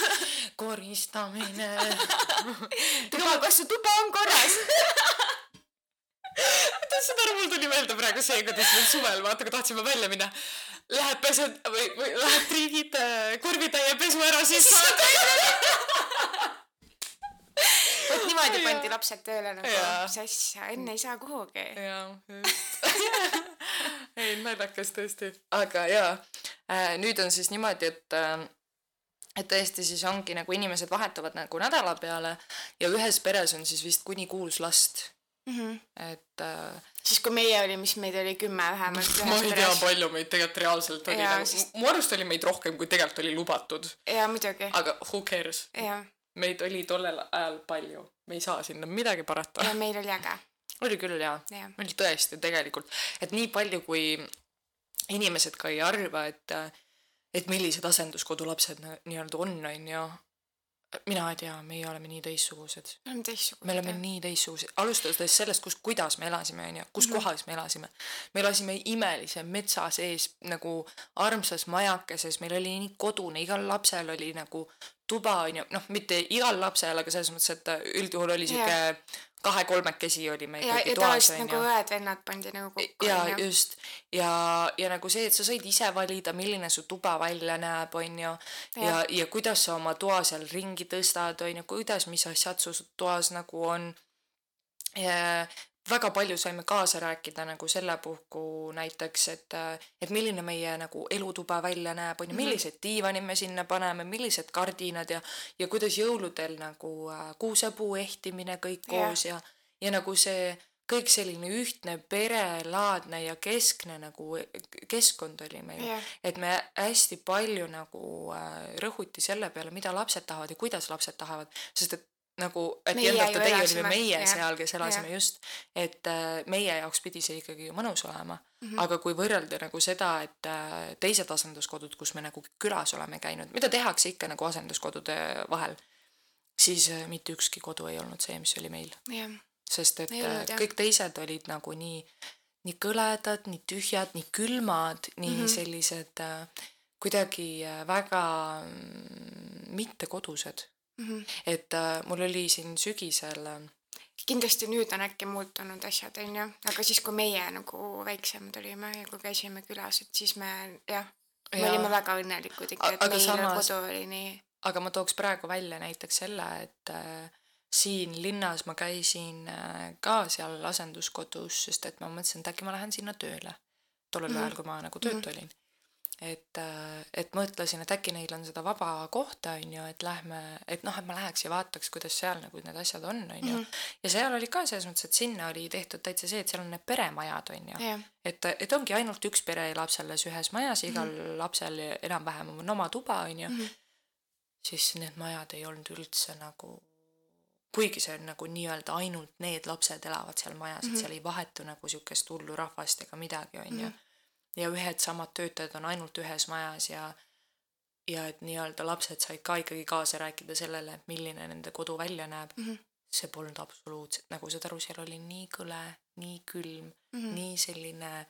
koristamine tuba, kas su tuba on korras saad aru, mul tuli meelde praegu see, kuidas meil suvel, vaata, kui tahtsime välja minna. Lähed pesed või, või lähed triigid äh, korvitäie pesu ära, siis saad vot niimoodi pandi lapsed tööle nagu mis asja, enne ei saa kuhugi. jaa, just. ei, naljakas tõesti. aga jaa äh,, nüüd on siis niimoodi, et äh, et tõesti siis ongi nagu inimesed vahetuvad nagu nädala peale ja ühes peres on siis vist kuni kuus last, et äh, siis kui meie oli, mis meid oli kümme vähemalt ma ei tea, palju meid tegelikult reaalselt oli nagu sest-, mu arust oli meid rohkem, kui tegelikult oli lubatud, jaa, muidugi. aga who cares, jaa, meid oli tollel ajal palju, me ei saa sinna midagi parata ja. meil oli äge, oli küll jaa, jah. oli tõesti tegelikult, et nii palju, kui inimesed ka ei arva, et et millised asenduskodulapsed nii-öelda on, on ju. mina ei tea, meie oleme nii teistsugused, me oleme teistsugused. me oleme nii teistsugused, alustades sellest, kus, kuidas me elasime, on ju, kus mm kohas me elasime. me elasime imelise metsa sees nagu armsas majakeses, meil oli nii kodune, igal lapsel oli nagu tuba on ju, noh, mitte igal lapsel, aga selles mõttes, et üldjuhul oli sihuke kahe-kolmekesi oli me ja, ikkagi ja toas tavaliselt on nagu õed-vennad pandi nagu kokku. ja just ja, ja nagu see, et sa said ise valida, milline su tuba välja näeb, on ju. ja, ja, ja kuidas sa oma toa seal ringi tõstad, on ju, kuidas, mis asjad su toas nagu on. Väga palju saime kaasa rääkida nagu selle puhku näiteks, et, et milline meie nagu elutuba välja näeb, on ju, millised diivanid me sinna paneme, millised kardinad ja, ja kuidas jõuludel nagu äh, kuusepuu ehtimine kõik koos ja, ja nagu see kõik selline ühtne perelaadne ja keskne nagu keskkond oli meil. Jah. et me hästi palju nagu äh, rõhuti selle peale, mida lapsed tahavad ja kuidas lapsed tahavad, sest et nagu, et Meie ju the day olime elasime, meie jah, seal, kes elasime jah. just, et äh, meie jaoks pidi see ikkagi ju mõnus olema mm. -hmm. aga kui võrrelda nagu seda, et äh, teised asenduskodud, kus me nagu külas oleme käinud, mida tehakse ikka nagu asenduskodude vahel, siis äh, mitte ükski kodu ei olnud see, mis oli meil sest et äh, olnud, jah. kõik teised olid nagu nii, nii kõledad, nii tühjad, nii külmad, nii mm Mhm. -hmm. sellised äh, kuidagi äh, väga mm. Mhm. et äh, mul oli siin sügisel äh, kindlasti nüüd on äkki muutunud asjad, onju, aga siis, kui meie nagu väiksemad olime ja kui käisime külas, et siis me jah, me Jaa. olime väga õnnelikud ikka, et aga meil samas- kodu oli nii, aga ma tooks praegu välja näiteks selle, et äh, siin linnas ma käisin äh, ka seal asenduskodus, sest et ma mõtlesin, et äkki ma lähen sinna tööle. tollel mm. -hmm. ajal, kui ma nagu töötu Mhm. olin. et, et mõtlesin, et äkki neil on seda vaba kohta, on ju, et lähme, et noh, et ma läheks ja vaataks, kuidas seal nagu need asjad on, on ju Mhm.. ja seal oli ka selles mõttes, et sinna oli tehtud täitsa see, et seal on need peremajad, on ju. et, et ongi ainult üks pere elab selles ühes majas, igal mm -hmm. lapsel enam-vähem on oma tuba, on ju mm. Mhm. -hmm. siis need majad ei olnud üldse nagu, kuigi see on nagu nii-öelda ainult need lapsed elavad seal majas mm, -hmm. Mhm. et seal ei vahetu nagu siukest hullu rahvast ega midagi, on ju Mhm.. Ja ühed samad töötajad on ainult ühes majas ja ja et nii-öelda lapsed said ka ikkagi kaasa rääkida sellele, et milline nende kodu välja näeb mm. -hmm. see polnud absoluutselt, nagu saad aru, seal oli nii kõle, nii külm mm. -hmm. nii selline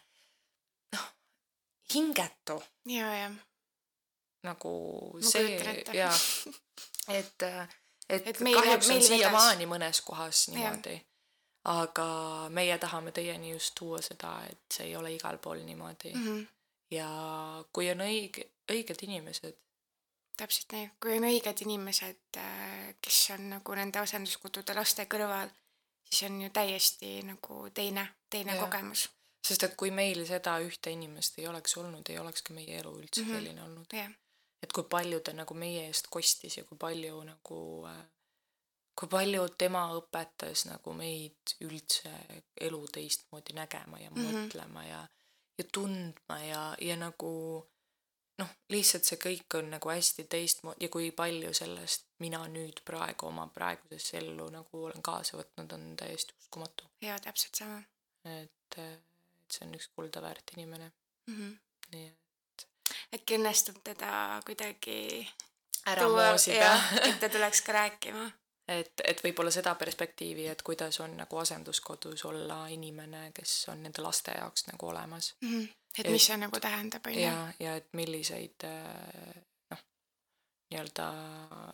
noh, hingetu ja, ja, nagu Ma see ja et, et, Et et meil- kahjuks meil on siiamaani mõnes kohas niimoodi. Aga meie tahame teieni just tuua seda, et see ei ole igal pool niimoodi mm. -hmm. ja kui on õige, õiged inimesed, täpselt nii, kui on õiged inimesed, kes on nagu nende asenduskodude laste kõrval, siis on ju täiesti nagu teine, teine Jah. kogemus, sest et kui meil seda ühte inimest ei oleks olnud, ei oleks ka meie elu üldse mm. -hmm. selline olnud. et kui palju ta nagu meie eest kostis ja kui palju nagu äh, kui palju tema õpetas nagu meid üldse elu teistmoodi nägema ja Mhm. mõtlema ja ja tundma ja ja nagu noh, lihtsalt see kõik on nagu hästi teistmoodi ja kui palju sellest mina nüüd praegu oma praegusesse ellu nagu olen kaasa võtnud, on täiesti uskumatu. ja täpselt sama et, et see on üks kulda väärt inimene, mm. -hmm. nii äkki õnnestub teda kuidagi ära moosida. et ta tuleks ka rääkima. et, et võib-olla seda perspektiivi, et kuidas on nagu asenduskodus olla inimene, kes on nende laste jaoks nagu olemas et mis see nagu tähendab, on ju. ja, ja et milliseid äh, noh, nii-öelda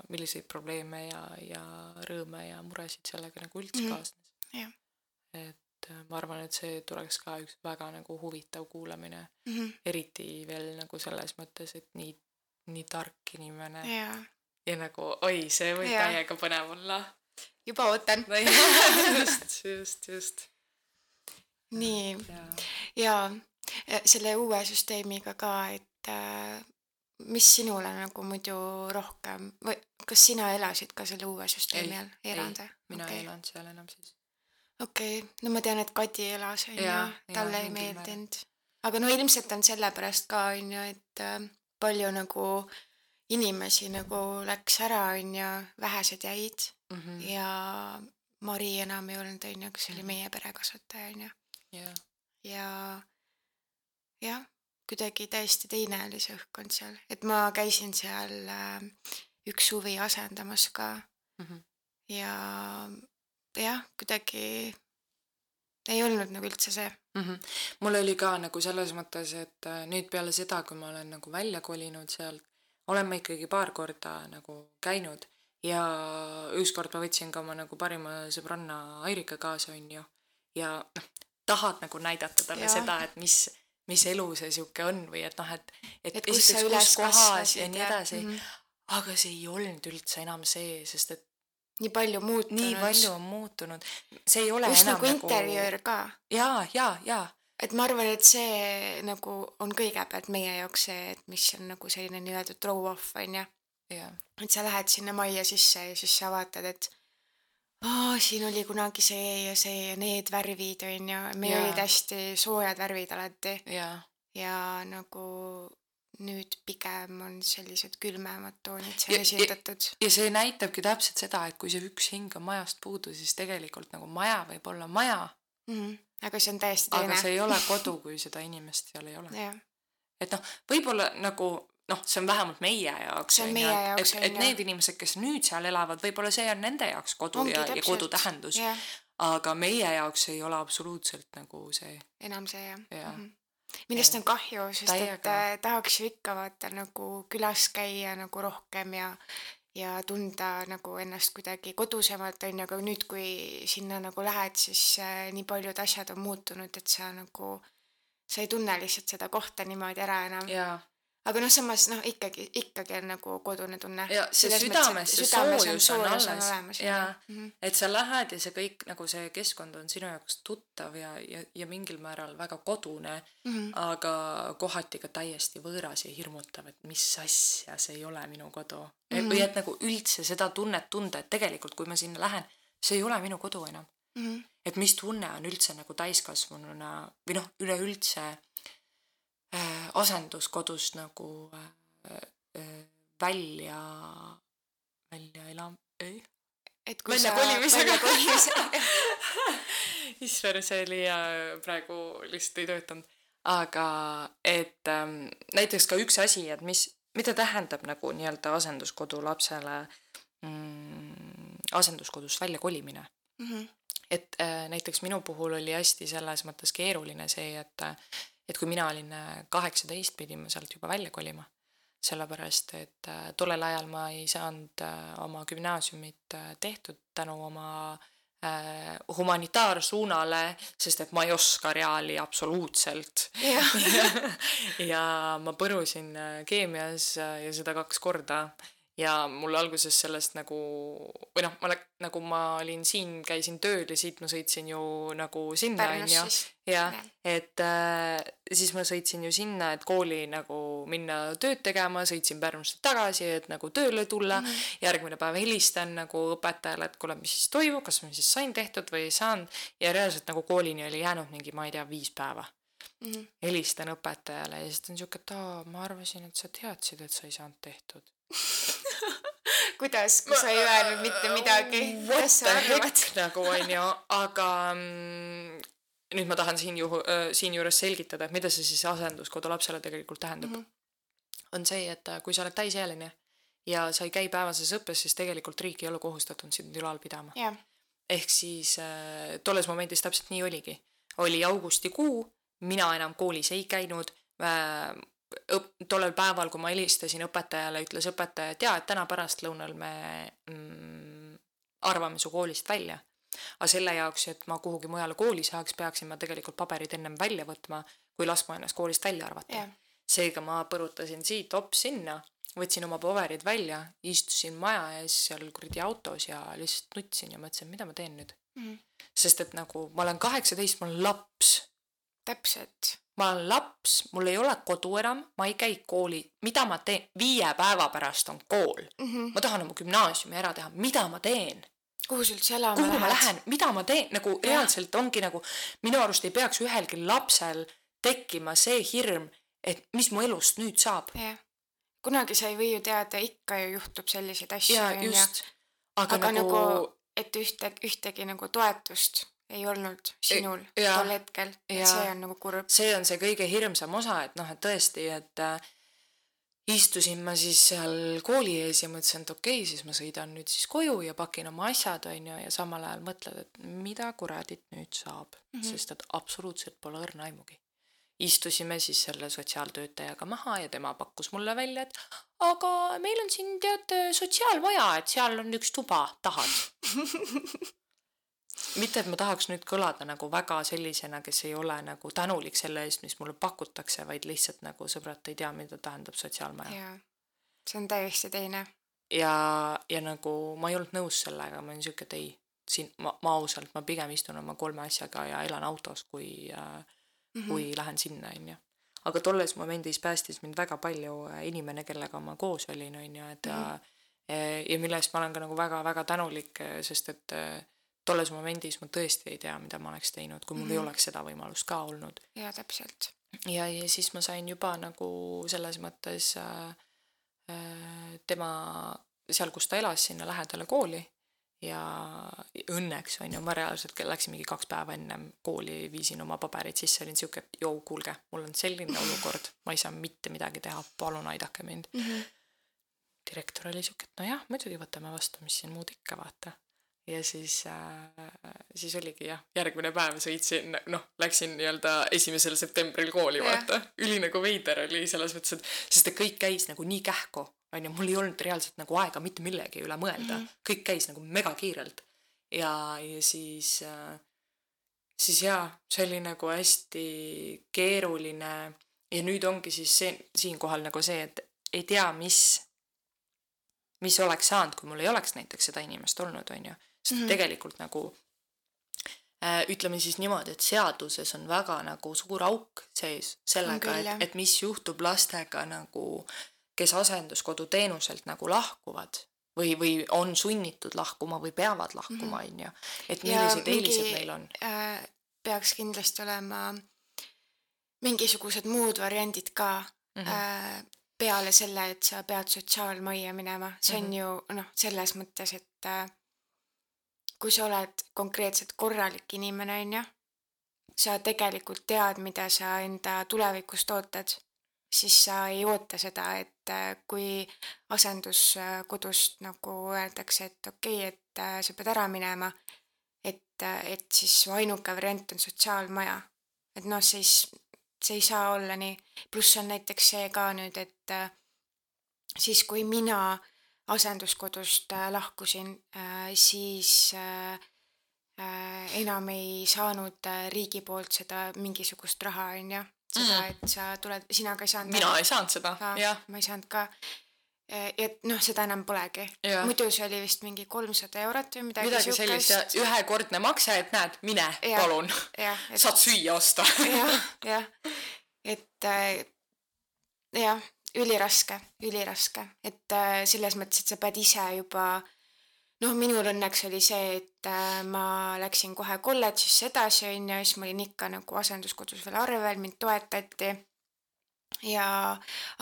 milliseid probleeme ja, ja rõõme ja muresid sellega nagu üldse Mhm. kaasnes. Jah. et äh, ma arvan, et see tuleks ka üks väga nagu huvitav kuulamine, Mhm. eriti veel nagu selles mõttes, et nii, nii tark inimene ja, ja nagu oi, see võib Jah. täiega põnev olla. juba ootan. just, just, just. nii, jaa. ja selle uue süsteemiga ka, et äh, mis sinule nagu muidu rohkem või kas sina elasid ka selle uue süsteemi all? ei elanud või? mina Okei. ei elanud seal enam siis. okei okay., no ma tean, et Kadi elas onju talle ei meeldinud. aga no ilmselt on sellepärast ka onju, et äh, palju nagu inimesi nagu läks ära onju, vähesed jäid Mhm. ja Mari enam ei olnud onju, kes oli Mhm. meie perekasvataja onju jah, ja jah, kuidagi täiesti teine oli see õhkkond seal, et ma käisin seal äh, üks suvi asendamas ka Mhm. ja jah, kuidagi ei olnud nagu üldse see. Mhm. mul oli ka nagu selles mõttes, et äh, nüüd peale seda, kui ma olen nagu välja kolinud sealt, olen ma ikkagi paar korda nagu käinud ja ükskord ma võtsin ka oma nagu parima sõbranna Airika kaasa, onju. ja noh, tahad nagu näidata talle Jah. seda, et mis, mis elu see sihuke on või et noh, et, et, et kus sa üles kasvasid ja nii edasi Mhm. aga see ei olnud üldse enam see, sest et nii palju muutunud. nii palju on muutunud. see ei ole just enam nagu interjöör ka, jaa, jaa, jaa et ma arvan, et see nagu on kõigepealt meie jaoks see, et mis on nagu selline nii-öelda throw-off onju. jaa, et sa lähed sinna majja sisse ja siis sa vaatad, et aa, siin oli kunagi see ja see ja need värvid onju, meil Jaa. olid hästi soojad värvid alati jaa ja nagu nüüd pigem on sellised külmemad toonid seal ja- esindatud. ja see näitabki täpselt seda, et kui see üks hing on majast puudu, siis tegelikult nagu maja võib olla maja, Mm, aga see on täiesti aga teine. see ei ole kodu, kui seda inimest seal ei ole. et noh, võib-olla nagu noh, see on vähemalt meie jaoks. See on meie jaoks, et, et need inimesed, kes nüüd seal elavad, võib-olla see on nende jaoks kodu ongi ja, ja kodu tähendus, jah, aga meie jaoks ei ole absoluutselt nagu see, enam see jah Jaa. mm. -hmm. millest on kahju, sest Täiega. et äh, tahaks ju ikka vaata nagu külas käia nagu rohkem ja ja tunda nagu ennast kuidagi kodusemalt onju, aga nüüd, kui sinna nagu lähed, siis äh, nii paljud asjad on muutunud, et sa nagu, sa ei tunne lihtsalt seda kohta niimoodi ära enam. jaa aga noh, samas noh, ikkagi, ikkagi on nagu kodune tunne. ja see südames, see soojus on alles olemas ja mm. -hmm. et sa lähed ja see kõik nagu see keskkond on sinu jaoks tuttav ja, ja, ja mingil määral väga kodune, Mm -hmm. aga kohati ka täiesti võõras ja hirmutav, et mis asja, see ei ole minu kodu mm. -hmm. või et nagu üldse seda tunnet tunda, et tegelikult, kui ma sinna lähen, see ei ole minu kodu enam. Mm -hmm. et mis tunne on üldse nagu täiskasvanuna või noh, üleüldse äh, asenduskodust nagu äh, äh, välja, välja elam-, ei et kui välja sa kolimisega issand, see oli äh, praegu lihtsalt ei töötanud. aga et ähm, näiteks ka üks asi, et mis, mida tähendab nagu nii-öelda asenduskodu lapsele mm, asenduskodust välja kolimine. mm. -hmm. et äh, näiteks minu puhul oli hästi selles mõttes keeruline see, et et kui mina olin äh, kaheksateist, pidin ma sealt juba välja kolima. sellepärast, et äh, tollel ajal ma ei saanud äh, oma gümnaasiumit tehtud tänu oma humanitaarsuunale, sest et ma ei oska reaali absoluutselt. ja ma põrusin keemias ja seda kaks korda ja mul alguses sellest nagu või noh, ma lä- nagu ma olin siin, käisin tööl ja siit ma sõitsin ju nagu sinna siis. jah Jah., et äh, siis ma sõitsin ju sinna, et kooli nagu minna tööd tegema, sõitsin Pärnusse tagasi, et nagu tööle tulla mm. -hmm. järgmine päev helistan nagu õpetajale, et kuule, mis siis toimub, kas ma siis sain tehtud või ei saanud ja reaalselt nagu koolini oli jäänud mingi, ma ei tea, viis päeva Mm -hmm. helistan õpetajale ja siis ta on siuke, et aa, ma arvasin, et sa teadsid, et sa ei saanud tehtud. kuidas, kui sa ei öelnud mitte midagi, kuidas sa arvad? nagu onju, aga mm, nüüd ma tahan siin juhu-, siinjuures selgitada, et mida see siis asenduskodu lapsele tegelikult tähendab mm. -hmm. on see, et äh, kui sa oled täisealine ja sa ei käi päevases õppes, siis tegelikult riik ei ole kohustatud sind ülal pidama. jah, ehk siis äh, tolles momendis täpselt nii oligi. oli augustikuu, mina enam koolis ei käinud äh,. õp-, tollel päeval, kui ma helistasin õpetajale, ütles õpetaja, et jaa, et täna pärastlõunal me mm, arvame su koolist välja. aga selle jaoks, et ma kuhugi mujale kooli saaks, peaksin ma tegelikult paberid ennem välja võtma, kui laskma ennast koolist välja arvata jah, seega ma põrutasin siit hops sinna, võtsin oma paberid välja, istusin maja ees seal kuradi autos ja lihtsalt nutsin ja mõtlesin, mida ma teen nüüd. Mhm. sest et nagu ma olen kaheksateist, ma olen laps täpselt. Ma olen laps, mul ei ole kodu enam, ma ei käi kooli, mida ma teen, viie päeva pärast on kool. ma tahan oma gümnaasiumi ära teha, mida ma teen, kuhu sa üldse elama kuhu ma lähed? lähen, mida ma teen, nagu reaalselt ongi nagu minu arust ei peaks ühelgi lapsel tekkima see hirm, et mis mu elust nüüd saab. kunagi sa ei või ju teada, ikka ju juhtub selliseid asju, ja onju. just, aga, aga nagu, nagu, et ühte, ühtegi nagu toetust ei olnud sinul jaa. tol hetkel, et see on nagu kurb. see on see kõige hirmsam osa, et noh, et tõesti, et äh, istusin ma siis seal kooli ees ja mõtlesin, et okei okay,, siis ma sõidan nüüd siis koju ja pakin oma asjad, onju, ja samal ajal mõtled, et mida kuradit nüüd saab mm, -hmm. sest et absoluutselt pole õrna aimugi. istusime siis selle sotsiaaltöötajaga maha ja tema pakkus mulle välja, et aga meil on siin tead sotsiaalmaja, et seal on üks tuba, tahad? mitte, et ma tahaks nüüd kõlada nagu väga sellisena, kes ei ole nagu tänulik selle eest, mis mulle pakutakse, vaid lihtsalt nagu sõbrad, te ei tea, mida tähendab sotsiaalmaja. jaa. see on täiesti teine. ja, ja nagu ma ei olnud nõus sellega, ma olin siuke, et ei, siin ma, ma ausalt, ma pigem istun oma kolme asjaga ja elan autos, kui äh,, Mhm. kui lähen sinna, onju. aga tolles momendis päästis mind väga palju äh, inimene, kellega ma koos olin, onju, et ja Mhm. ja mille eest ma olen ka nagu väga-väga tänulik, sest et äh, tolles momendis ma tõesti ei tea, mida ma oleks teinud, kui mul mm -hmm. ei Mhm. oleks seda võimalust ka olnud. jaa, täpselt. ja, ja siis ma sain juba nagu selles mõttes äh, äh, tema seal, kus ta elas, sinna lähedale kooli ja õnneks on ju, ma reaalselt läksin mingi kaks päeva ennem kooli, viisin oma paberid sisse, olin siuke, et joo, kuulge, mul on selline olukord, ma ei saa mitte midagi teha, palun aidake mind. direktor oli siuke, et nojah, muidugi võtame vastu, mis siin muud ikka, vaata. Ja siis äh,, siis oligi jah, järgmine päev sõitsin, noh, läksin nii-öelda esimesel septembril kooli, Jah. vaata. üli nagu veider oli selles mõttes, et sest et kõik käis nagu nii kähku, onju, mul ei olnud reaalselt nagu aega mitte millegi üle mõelda mm, -hmm. kõik käis nagu megakiirelt. ja, ja siis äh,, siis jaa, see oli nagu hästi keeruline ja nüüd ongi siis see, siinkohal nagu see, et ei tea, mis, mis oleks saanud, kui mul ei oleks näiteks seda inimest olnud, on ju. Sest mm Mhm. -hmm. tegelikult nagu äh, ütleme siis niimoodi, et seaduses on väga nagu suur auk sees sellega, et, et mis juhtub lastega nagu, kes asenduskodu teenuselt nagu lahkuvad või, või on sunnitud lahkuma või peavad lahkuma, on ju. et Mhm. Millised eelised neil on. äh, peaks kindlasti olema mingisugused muud variandid ka mm Mhm. -hmm. äh, peale selle, et sa pead sotsiaalmajja minema, see on mm Mhm. -hmm. ju noh, selles mõttes, et äh, kui sa oled konkreetselt korralik inimene, on ju, sa tegelikult tead, mida sa enda tulevikust ootad, siis sa ei oota seda, et äh, kui asenduskodust nagu öeldakse, et okei okay,, et äh, sa pead ära minema, et, et siis su ainuke variant on sotsiaalmaja. et noh, siis see ei saa olla nii, pluss on näiteks see ka nüüd, et äh, siis kui mina asenduskodust äh, lahkusin, siis äh, äh, enam ei saanud äh, riigi poolt seda mingisugust raha, on ju, seda, Mm. et sa tuled, sina ka ei saanud mina ei saanud seda, jah, ma ei saanud ka. et noh, seda enam polegi. Muidu see oli vist mingi kolmsada eurot või midagi, midagi sellist ja ühekordne makse, et näed, mine, palun, et saad süüa osta. jah, jah, et äh, jah, üliraske, üliraske, et äh, selles mõttes, et sa pead ise juba noh, minul õnneks oli see, et äh, ma läksin kohe kolledžisse edasi, on ju, siis ma olin ikka nagu asenduskodus veel arvel, mind toetati. ja,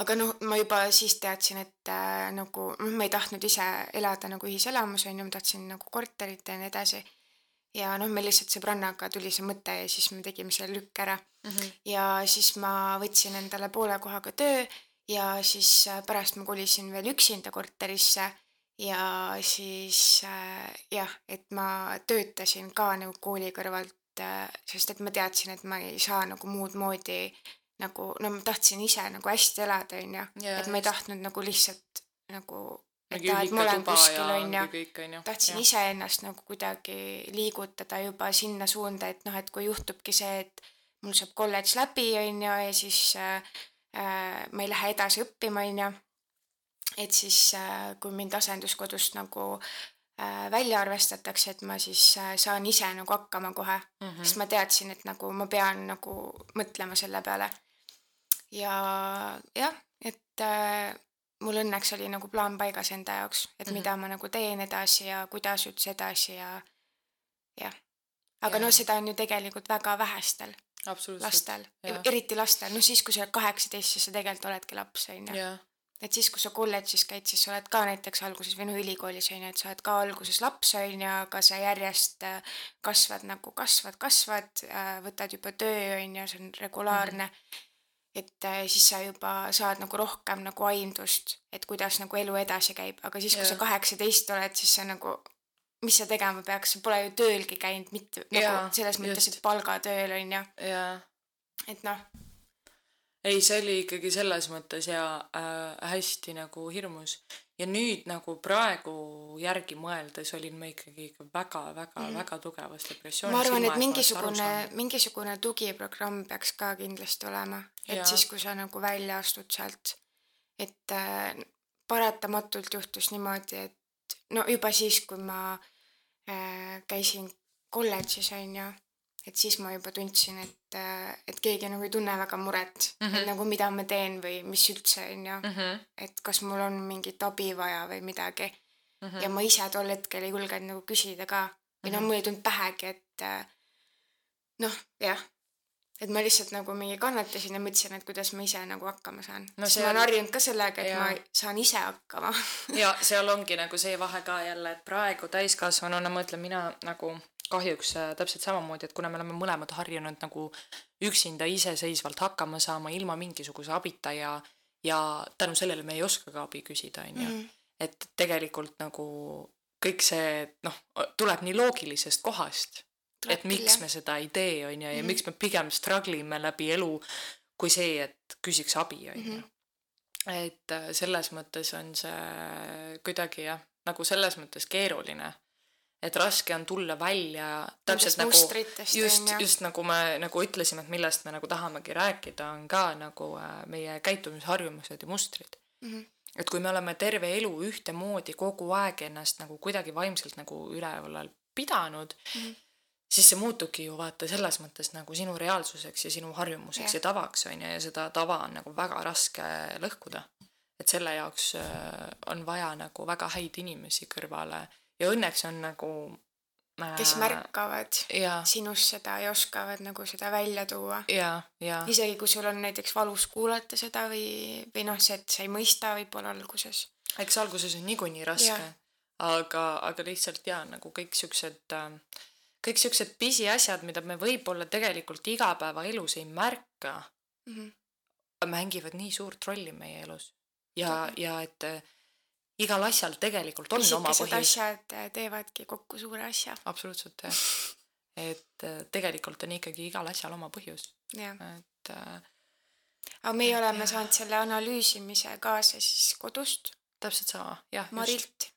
aga noh, ma juba siis teadsin, et äh, nagu noh, ma ei tahtnud ise elada nagu ühiselamus, on ju, ma tahtsin nagu korterit ja nii edasi. ja noh, meil lihtsalt sõbrannaga tuli see mõte ja siis me tegime selle lükk ära ja siis ma võtsin endale poole kohaga töö ja siis äh, pärast ma kolisin veel üksinda korterisse ja siis äh, jah, et ma töötasin ka nagu kooli kõrvalt äh,, sest et ma teadsin, et ma ei saa nagu muud moodi nagu, no ma tahtsin ise nagu hästi elada, onju, et ma ei tahtnud nagu lihtsalt nagu, et aa, et ma olen kuskil, onju. onju. tahtsin iseennast nagu kuidagi liigutada juba sinna suunda, et noh, et kui juhtubki see, et mul saab kolledž läbi, on ju, ja siis äh, ma ei lähe edasi õppima, on ju, et siis äh, kui mind asenduskodust nagu äh, välja arvestatakse, et ma siis äh, saan ise nagu hakkama kohe mm, -hmm. sest ma teadsin, et nagu ma pean nagu mõtlema selle peale. ja jah, et äh, mul õnneks oli nagu plaan paigas enda jaoks, et mm -hmm. mida ma nagu teen edasi ja kuidas üldse edasi ja jah. Aga Jaa. no seda on ju tegelikult väga vähestel lastel, Jaa. eriti lastel, noh siis, kui sa oled kaheksateist, siis sa tegelikult oledki laps, on ju. et siis, kui sa kolledžis käid, siis sa oled ka näiteks alguses või noh, ülikoolis on ju, et sa oled ka alguses laps on ju, aga sa järjest äh, kasvad nagu kasvad, kasvad, võtad juba töö on ju, see on regulaarne mm. -hmm. et äh, siis sa juba saad nagu rohkem nagu aimdust, et kuidas nagu elu edasi käib, aga siis, kui sa Jah. kaheksateist oled, siis sa nagu mis sa tegema peaks, sa pole ju töölgi käinud, mitte nagu Jaa, selles mõttes, et palgatööl on ju, ja et noh, ei, see oli ikkagi selles mõttes ja äh, hästi nagu hirmus. Ja nüüd nagu praegu järgi mõeldes olin ma ikkagi ikka väga-väga mm. väga tugevas depressioonis. ma arvan, et mingisugune, mingisugune tugiprogramm peaks ka kindlasti olema, et Jaa. siis, kui sa nagu välja astud sealt, et äh, paratamatult juhtus niimoodi, et no juba siis, kui ma äh, käisin kolledžis, on ju, et siis ma juba tundsin, et äh,, et keegi nagu ei tunne väga muret mm, -hmm. et nagu mida ma teen või mis üldse, on ju, mm. -hmm. et kas mul on mingit abi vaja või midagi Mm ja ma ise tol hetkel ei julgenud nagu küsida ka või noh, Mhm. mul ei tulnud pähegi, et äh, noh, jah, et ma lihtsalt nagu mingi kannatasin ja mõtlesin, et kuidas ma ise nagu hakkama saan No no,. sest see ma on- olen harjunud ka sellega, et Jaa. ma saan ise hakkama. ja seal ongi nagu see vahe ka jälle, et praegu täiskasvanuna mõtlen mina nagu kahjuks äh, täpselt samamoodi, et kuna me oleme mõlemad harjunud nagu üksinda iseseisvalt hakkama saama ilma mingisuguse abita ja ja tänu sellele me ei oska ka abi küsida, onju. Mhm. et tegelikult nagu kõik see noh, tuleb nii loogilisest kohast, et miks me seda ei tee, onju, ja Mhm. miks me pigem struggle ime läbi elu, kui see, et küsiks abi, onju Mhm. et äh, selles mõttes on see kuidagi jah, nagu selles mõttes keeruline. et raske on tulla välja täpselt nagu just on, ju. just nagu me nagu ütlesime, et millest me nagu tahamegi rääkida, on ka nagu äh, meie käitumisharjumused ja mustrid. Mhm. et kui me oleme terve elu ühtemoodi kogu aeg ennast nagu kuidagi vaimselt nagu üleval pidanud mm. -hmm. Siis see muutubki ju vaata selles mõttes nagu sinu reaalsuseks ja sinu harjumuseks Jah. ja tavaks on ju ja seda tava on nagu väga raske lõhkuda. et selle jaoks äh, on vaja nagu väga häid inimesi kõrvale ja õnneks on nagu äh, kes märkavad ja, sinus seda ja oskavad nagu seda välja tuua. ja, ja isegi kui sul on näiteks valus kuulata seda või, või noh, see, et sa ei mõista võib-olla alguses. eks alguses on niikuinii raske aga, aga lihtsalt jaa, nagu kõik siuksed, kõik siuksed pisiasjad, mida me võib-olla tegelikult igapäevaelus ei märka, Mhm. mängivad nii suurt rolli meie elus. ja, ja et äh, igal asjal tegelikult on oma pisikesed põhjus. asjad äh, teevadki kokku suure asja. absoluutselt jah. et äh, tegelikult on ikkagi igal asjal oma põhjus, et äh, aga meie oleme saanud selle analüüsimise kaasa siis kodust, täpselt sama, jah, Marilt.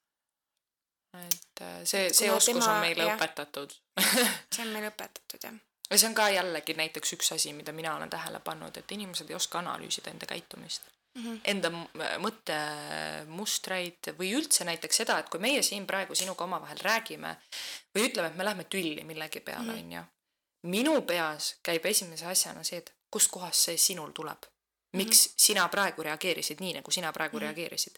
Et äh, see, see kuna oskus tema- on meile jah. õpetatud see on meil õpetatud jah. ja see on ka jällegi näiteks üks asi, mida mina olen tähele pannud, et inimesed ei oska analüüsida enda käitumist mm. -hmm. Enda m- mõttemustreid või üldse näiteks seda, et kui meie siin praegu sinuga omavahel räägime või ütleme, et me lähme tülli millegi peale, Mhm. onju. minu peas käib esimese asjana see, et kustkohast see sinul tuleb. miks mm -hmm. sina praegu reageerisid nii, nagu sina praegu mm. -hmm. reageerisid.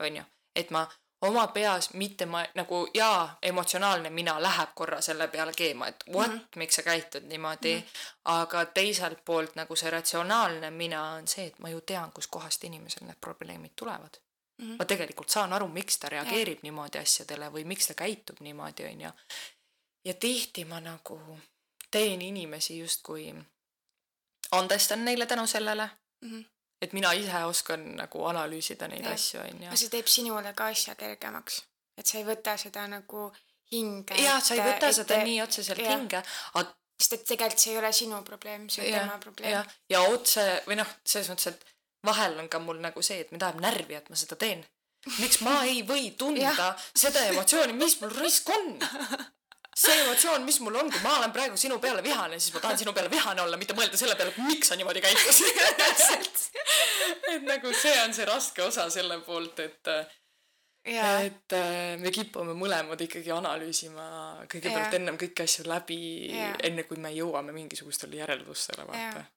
onju, et ma oma peas mitte ma nagu jaa, emotsionaalne mina läheb korra selle peale keema, et what mm. -hmm. miks sa käitud niimoodi mm. -hmm. aga teiselt poolt nagu see ratsionaalne mina on see, et ma ju tean, kuskohast inimesel need probleemid tulevad mm. -hmm. ma tegelikult saan aru, miks ta reageerib ja. niimoodi asjadele või miks ta käitub niimoodi, onju. ja tihti ma nagu teen inimesi justkui, andestan neile tänu sellele, Mhm. Et mina ise oskan nagu analüüsida neid Jah. asju, onju see teeb sinule ka asja kergemaks, et sa ei võta seda nagu hinge. jah, sa ei võta seda nii otseselt jah. hinge, aga sest et tegelikult see ei ole sinu probleem, see on Jah, tema probleem ja, ja otse või noh, selles mõttes, et vahel on ka mul nagu see, et mind ajab närvi, et ma seda teen. miks ma ei või tunda seda emotsiooni, mis mul raisk on? see emotsioon, mis mul on, kui ma olen praegu sinu peale vihane, siis ma tahan sinu peale vihane olla, mitte mõelda selle peale, miks sa niimoodi käitusid et nagu see on see raske osa selle poolt, et jaa, et äh, me kipume mõlemad ikkagi analüüsima kõigepealt Jah. ennem kõiki asju läbi Jah. enne kui me jõuame mingisugustele järeldustele vaata Jah.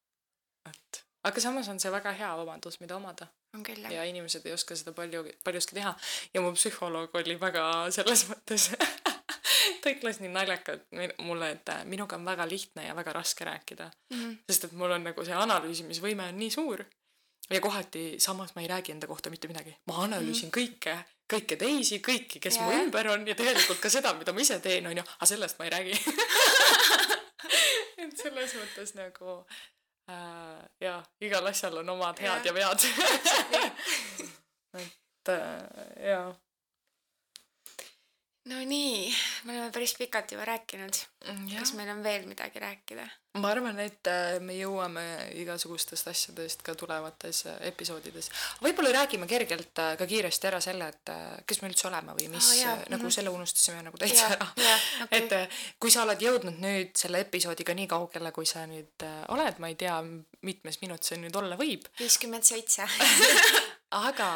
et aga samas on see väga hea vabandus mida omada on küll jah. ja inimesed ei oska seda palju paljuski teha ja mu psühholoog oli väga selles mõttes ütles nii naljakalt mulle et äh, minuga on väga lihtne ja väga raske rääkida. Mhm. sest et mul on nagu see analüüsimisvõime on nii suur. Ja kohati samas ma ei räägi enda kohta mitte midagi. Ma analüüsin kõike kõiki teisi kõiki kes mu Jaa. ümber on ja tegelikult ka seda mida ma ise teen onju. Aga sellest ma ei räägi. Et selles mõttes nagu äh, jaa igal asjal on omad head ja vead. Et äh, jaa no nii, me oleme päris pikalt juba rääkinud. Jah. kas meil on veel midagi rääkida? ma arvan, et äh, me jõuame igasugustest asjadest ka tulevates äh, episoodides. võib-olla räägime kergelt äh, ka kiiresti ära selle, et kes me üldse oleme või mis oh, nagu mhm. selle unustasime nagu täitsa Jah, ära okei. et kui sa oled jõudnud nüüd selle episoodiga nii kaugele, kui sa nüüd oled, ma ei tea, mitmes minut see nüüd olla võib, viiskümmend seitse. aga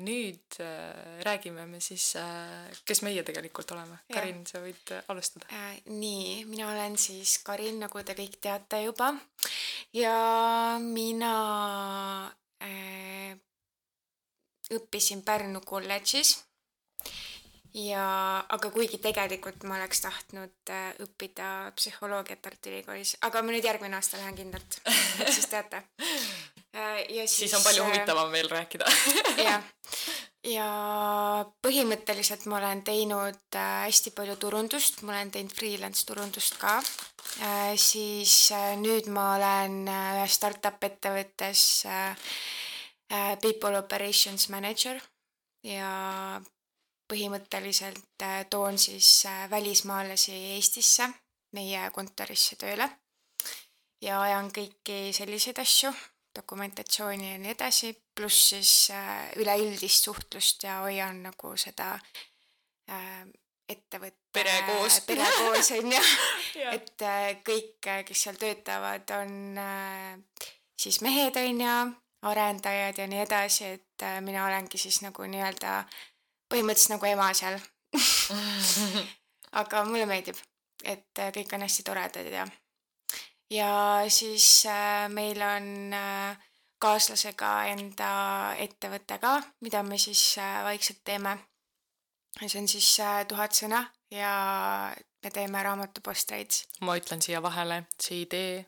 nüüd äh, räägime me siis äh,, kes meie tegelikult oleme. Karin, sa võid äh, alustada. Äh, nii, mina olen siis Karin, nagu te kõik teate juba ja mina äh, õppisin Pärnu kolledžis ja, aga kuigi tegelikult ma oleks tahtnud äh, õppida psühholoogiat Tartu Ülikoolis, aga ma nüüd järgmine aasta lähen kindlalt, et siis teate äh. ja siis, siis on palju äh, huvitavam veel rääkida. jah, ja põhimõtteliselt ma olen teinud äh, hästi palju turundust, ma olen teinud freelance turundust ka. Äh,. siis äh, nüüd ma olen äh, ühes startup ettevõttes äh, äh, people operations manager. Ja põhimõtteliselt äh, toon siis äh, välismaalasi Eestisse meie kontorisse tööle. Ja ajan kõiki selliseid asju dokumentatsiooni ja nii edasi, pluss siis äh, üleüldist suhtlust ja hoian nagu seda äh, ettevõtte Pere koos. pere koos on ju, et äh, kõik, kes seal töötavad, on äh, siis mehed on ju, arendajad ja nii edasi, et äh, mina olengi siis nagu nii-öelda põhimõtteliselt nagu ema seal. aga mulle meeldib, et äh, kõik on hästi toredad ja ja siis äh, meil on äh, kaaslasega enda ettevõte ka, mida me siis äh, vaikselt teeme. see on siis tuhat sõna ja me teeme raamatupostreid. ma ütlen siia vahele, see idee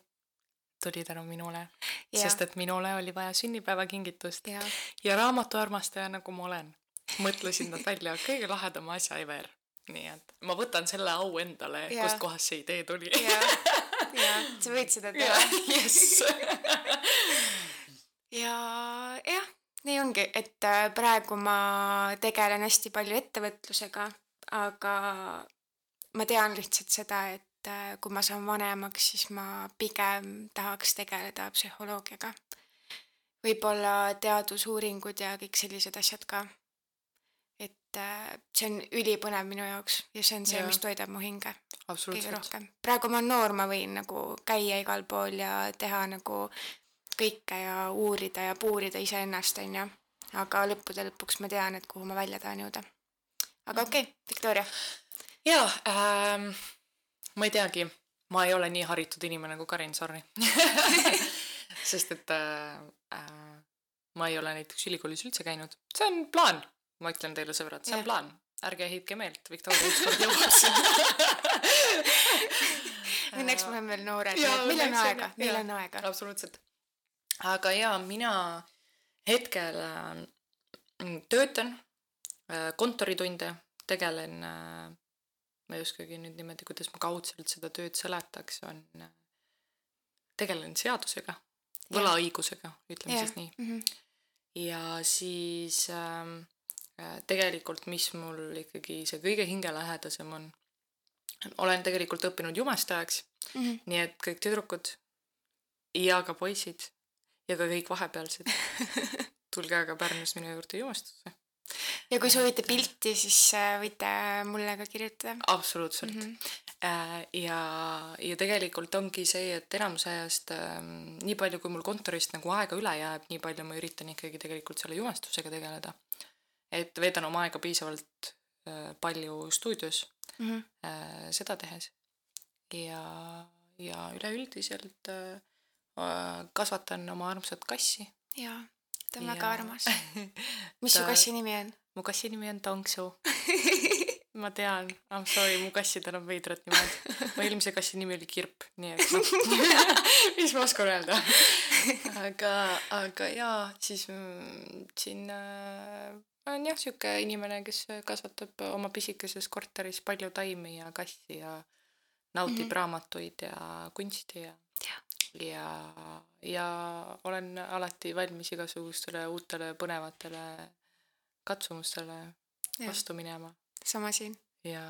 tuli tänu minule, sest et minule oli vaja sünnipäevakingitust ja ja raamatuarmastaja, nagu ma olen, mõtlesin nad välja kõige lahedama asja ever. nii et ma võtan selle au endale, kustkohast see idee tuli. ja, sa võid seda teha. jess. ja jah, nii ongi, et äh, praegu ma tegelen hästi palju ettevõtlusega, aga ma tean lihtsalt seda, et äh, kui ma saan vanemaks, siis ma pigem tahaks tegeleda psühholoogiaga. võib-olla teadusuuringud ja kõik sellised asjad ka. Äh, see on ülipõnev minu jaoks ja see on see, mis toidab mu hinge kõige rohkem. praegu ma olen noor, ma võin nagu käia igal pool ja teha nagu kõike ja uurida ja puurida iseennast, onju. aga lõppude lõpuks ma tean, et kuhu ma välja tahan jõuda. aga okei okay,, Viktoria. jaa ähm,, ma ei teagi, ma ei ole nii haritud inimene kui Karin, sorry. sest et äh, äh, ma ei ole näiteks ülikoolis üldse käinud, see on plaan, ma ütlen teile sõbrad, see on plaan, ärge heitke meelt, Viktoria ükskord jõuab. Õnneks me oleme veel noored, meil on aega, meil on aega. absoluutselt. aga jaa, mina hetkel äh, töötan äh, kontoritunde, tegelen äh,, ma ei oskagi nüüd niimoodi, kuidas ma kaudselt seda tööd seletaks, on tegelen seadusega, võlaõigusega, ütleme Jah. siis nii. Mhm. ja siis ähm, äh, tegelikult, mis mul ikkagi see kõige hingelähedasem on, olen tegelikult õppinud jumestajaks, Mhm. nii et kõik tüdrukud ja ka poisid ja ka kõik vahepealsed, tulge aga Pärnus minu juurde jumastusse. ja kui soovite pilti, siis äh, võite mulle ka kirjutada absoluutselt mm. mm. -hmm. -hmm. ja, ja tegelikult ongi see, et enamus ajast ähm, nii palju, kui mul kontorist nagu aega üle jääb, nii palju ma üritan ikkagi tegelikult selle jumestusega tegeleda. Et veedan oma aega piisavalt äh, palju stuudios Mm -hmm. seda tehes ja, ja üleüldiselt äh, kasvatan oma armsat kassi. jaa, ta on Ja- väga armas. mis su Ta- kassi nimi on? mu kassi nimi on Tonksu. ma tean, I m sorry, mu kassidel on veidrad nimed. mu eelmise kassi nimi oli Kirp, nii et noh, mis ma oskan öelda. aga, aga jaa, siis mm, siin äh, olen jah sihuke inimene, kes kasvatab oma pisikeses korteris palju taimi ja kassi ja nautib mm. -hmm. raamatuid ja kunsti ja ja, ja olen alati valmis igasugustele uutele põnevatele katsumustele Jah. vastu minema sama siin. ja,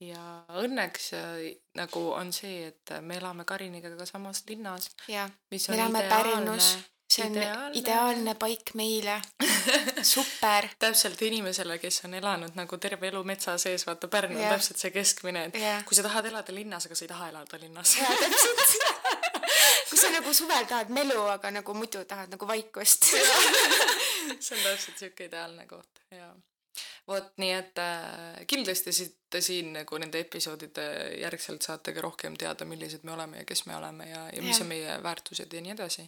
ja õnneks äh, nagu on see, et me elame Kariniga ka samas linnas, jaa, mis me on elame Pärnus, see on ideaalne. ideaalne paik meile. super. täpselt inimesele, kes on elanud nagu terve elu metsa sees, vaata Pärnu on Jah. täpselt see keskmine, et Jah. kui sa tahad elada linnas, aga sa ei taha elada linnas. jaa, täpselt. kui sa nagu suvel tahad melu, aga nagu muidu tahad nagu vaikust. see on täpselt siuke ideaalne koht ja vot nii et äh, kindlasti siit siin nagu nende episoodide järgselt saate ka rohkem teada, millised me oleme ja kes me oleme ja, ja mis Jah. on meie väärtused ja nii edasi.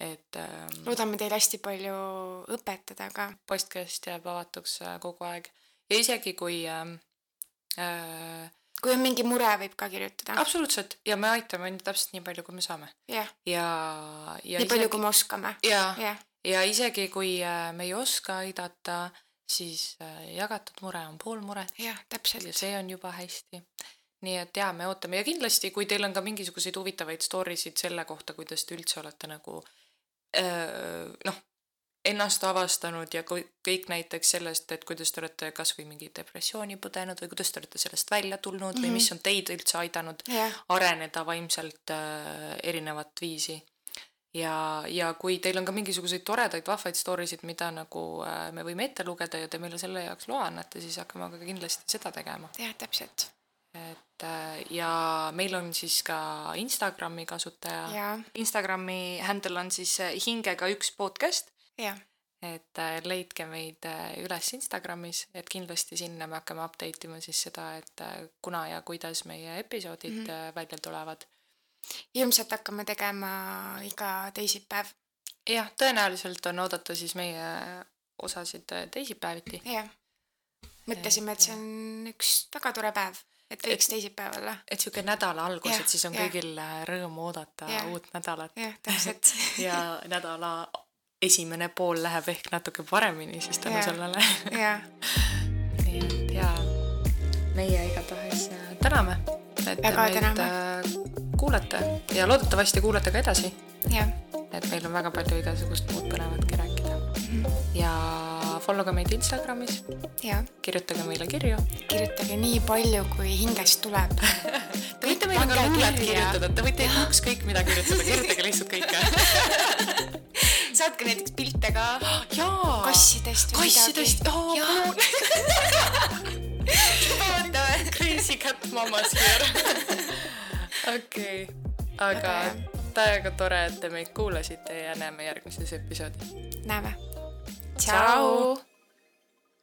Et ähm, loodame teile hästi palju õpetada ka. podcast jääb avatuks äh, kogu aeg ja isegi kui ähm, äh, kui on mingi mure, võib ka kirjutada. absoluutselt ja me aitame ainult täpselt nii palju, kui me saame jah, ja, ja nii palju, kui me oskame. ja, jah, ja isegi kui äh, me ei oska aidata, siis äh, jagatud mure on pool muret jah, ja täpselt. see on juba hästi. nii et jaa, me ootame ja kindlasti, kui teil on ka mingisuguseid huvitavaid story sid selle kohta, kuidas te üldse olete nagu öö, noh, ennast avastanud ja kõik näiteks sellest, et kuidas te olete kasvõi mingi depressiooni põdenud või kuidas te olete sellest välja tulnud mm -hmm. või Mhm. mis on teid üldse aidanud jah, areneda vaimselt äh, erinevat viisi. ja, ja kui teil on ka mingisuguseid toredaid vahvaid story sid, mida nagu äh, me võime ette lugeda ja te meile selle jaoks loa annate, siis hakkame ka kindlasti seda tegema. jah, täpselt. et äh, ja meil on siis ka Instagrami kasutaja. ja, Instagrami handle on siis äh, hingega üks podcast, ja, et äh, leidke meid äh, üles Instagramis, et kindlasti sinna me hakkame update ima siis seda, et äh, kuna ja kuidas meie episoodid mm. -hmm. välja tulevad ilmselt hakkame tegema iga teisipäev. jah, tõenäoliselt on oodata siis meie osasid äh, teisipäeviti. jah. mõtlesime, et see on üks väga tore päev, et võiks teisipäev olla. et sihuke nädala algus, et siis on jah. kõigil äh, rõõm oodata Jah. uut nädalat jah, täpselt. ja nädala esimene pool läheb ehk natuke paremini siis tänu sellele. nii et jaa, meie igatahes äh, täname, et Väga meid täname. äh, kuulate ja loodetavasti kuulate ka edasi, et meil on väga palju igasugust muud põnevatki rääkida. ja follow ge meid Instagramis, kirjutage meile kirju kirjutage nii palju, kui hingest tuleb. Te võite meile ka luulet kirjutada, te võite ükskõik mida kirjutada, kirjutage lihtsalt kõike. saatke näiteks pilte ka jaa. kassidest kassidest, jaa, ootame. Crazy cat mamas here. okei, aga täiega tore, et te meid kuulasite ja näeme järgmises episoodis. näeme. tšau.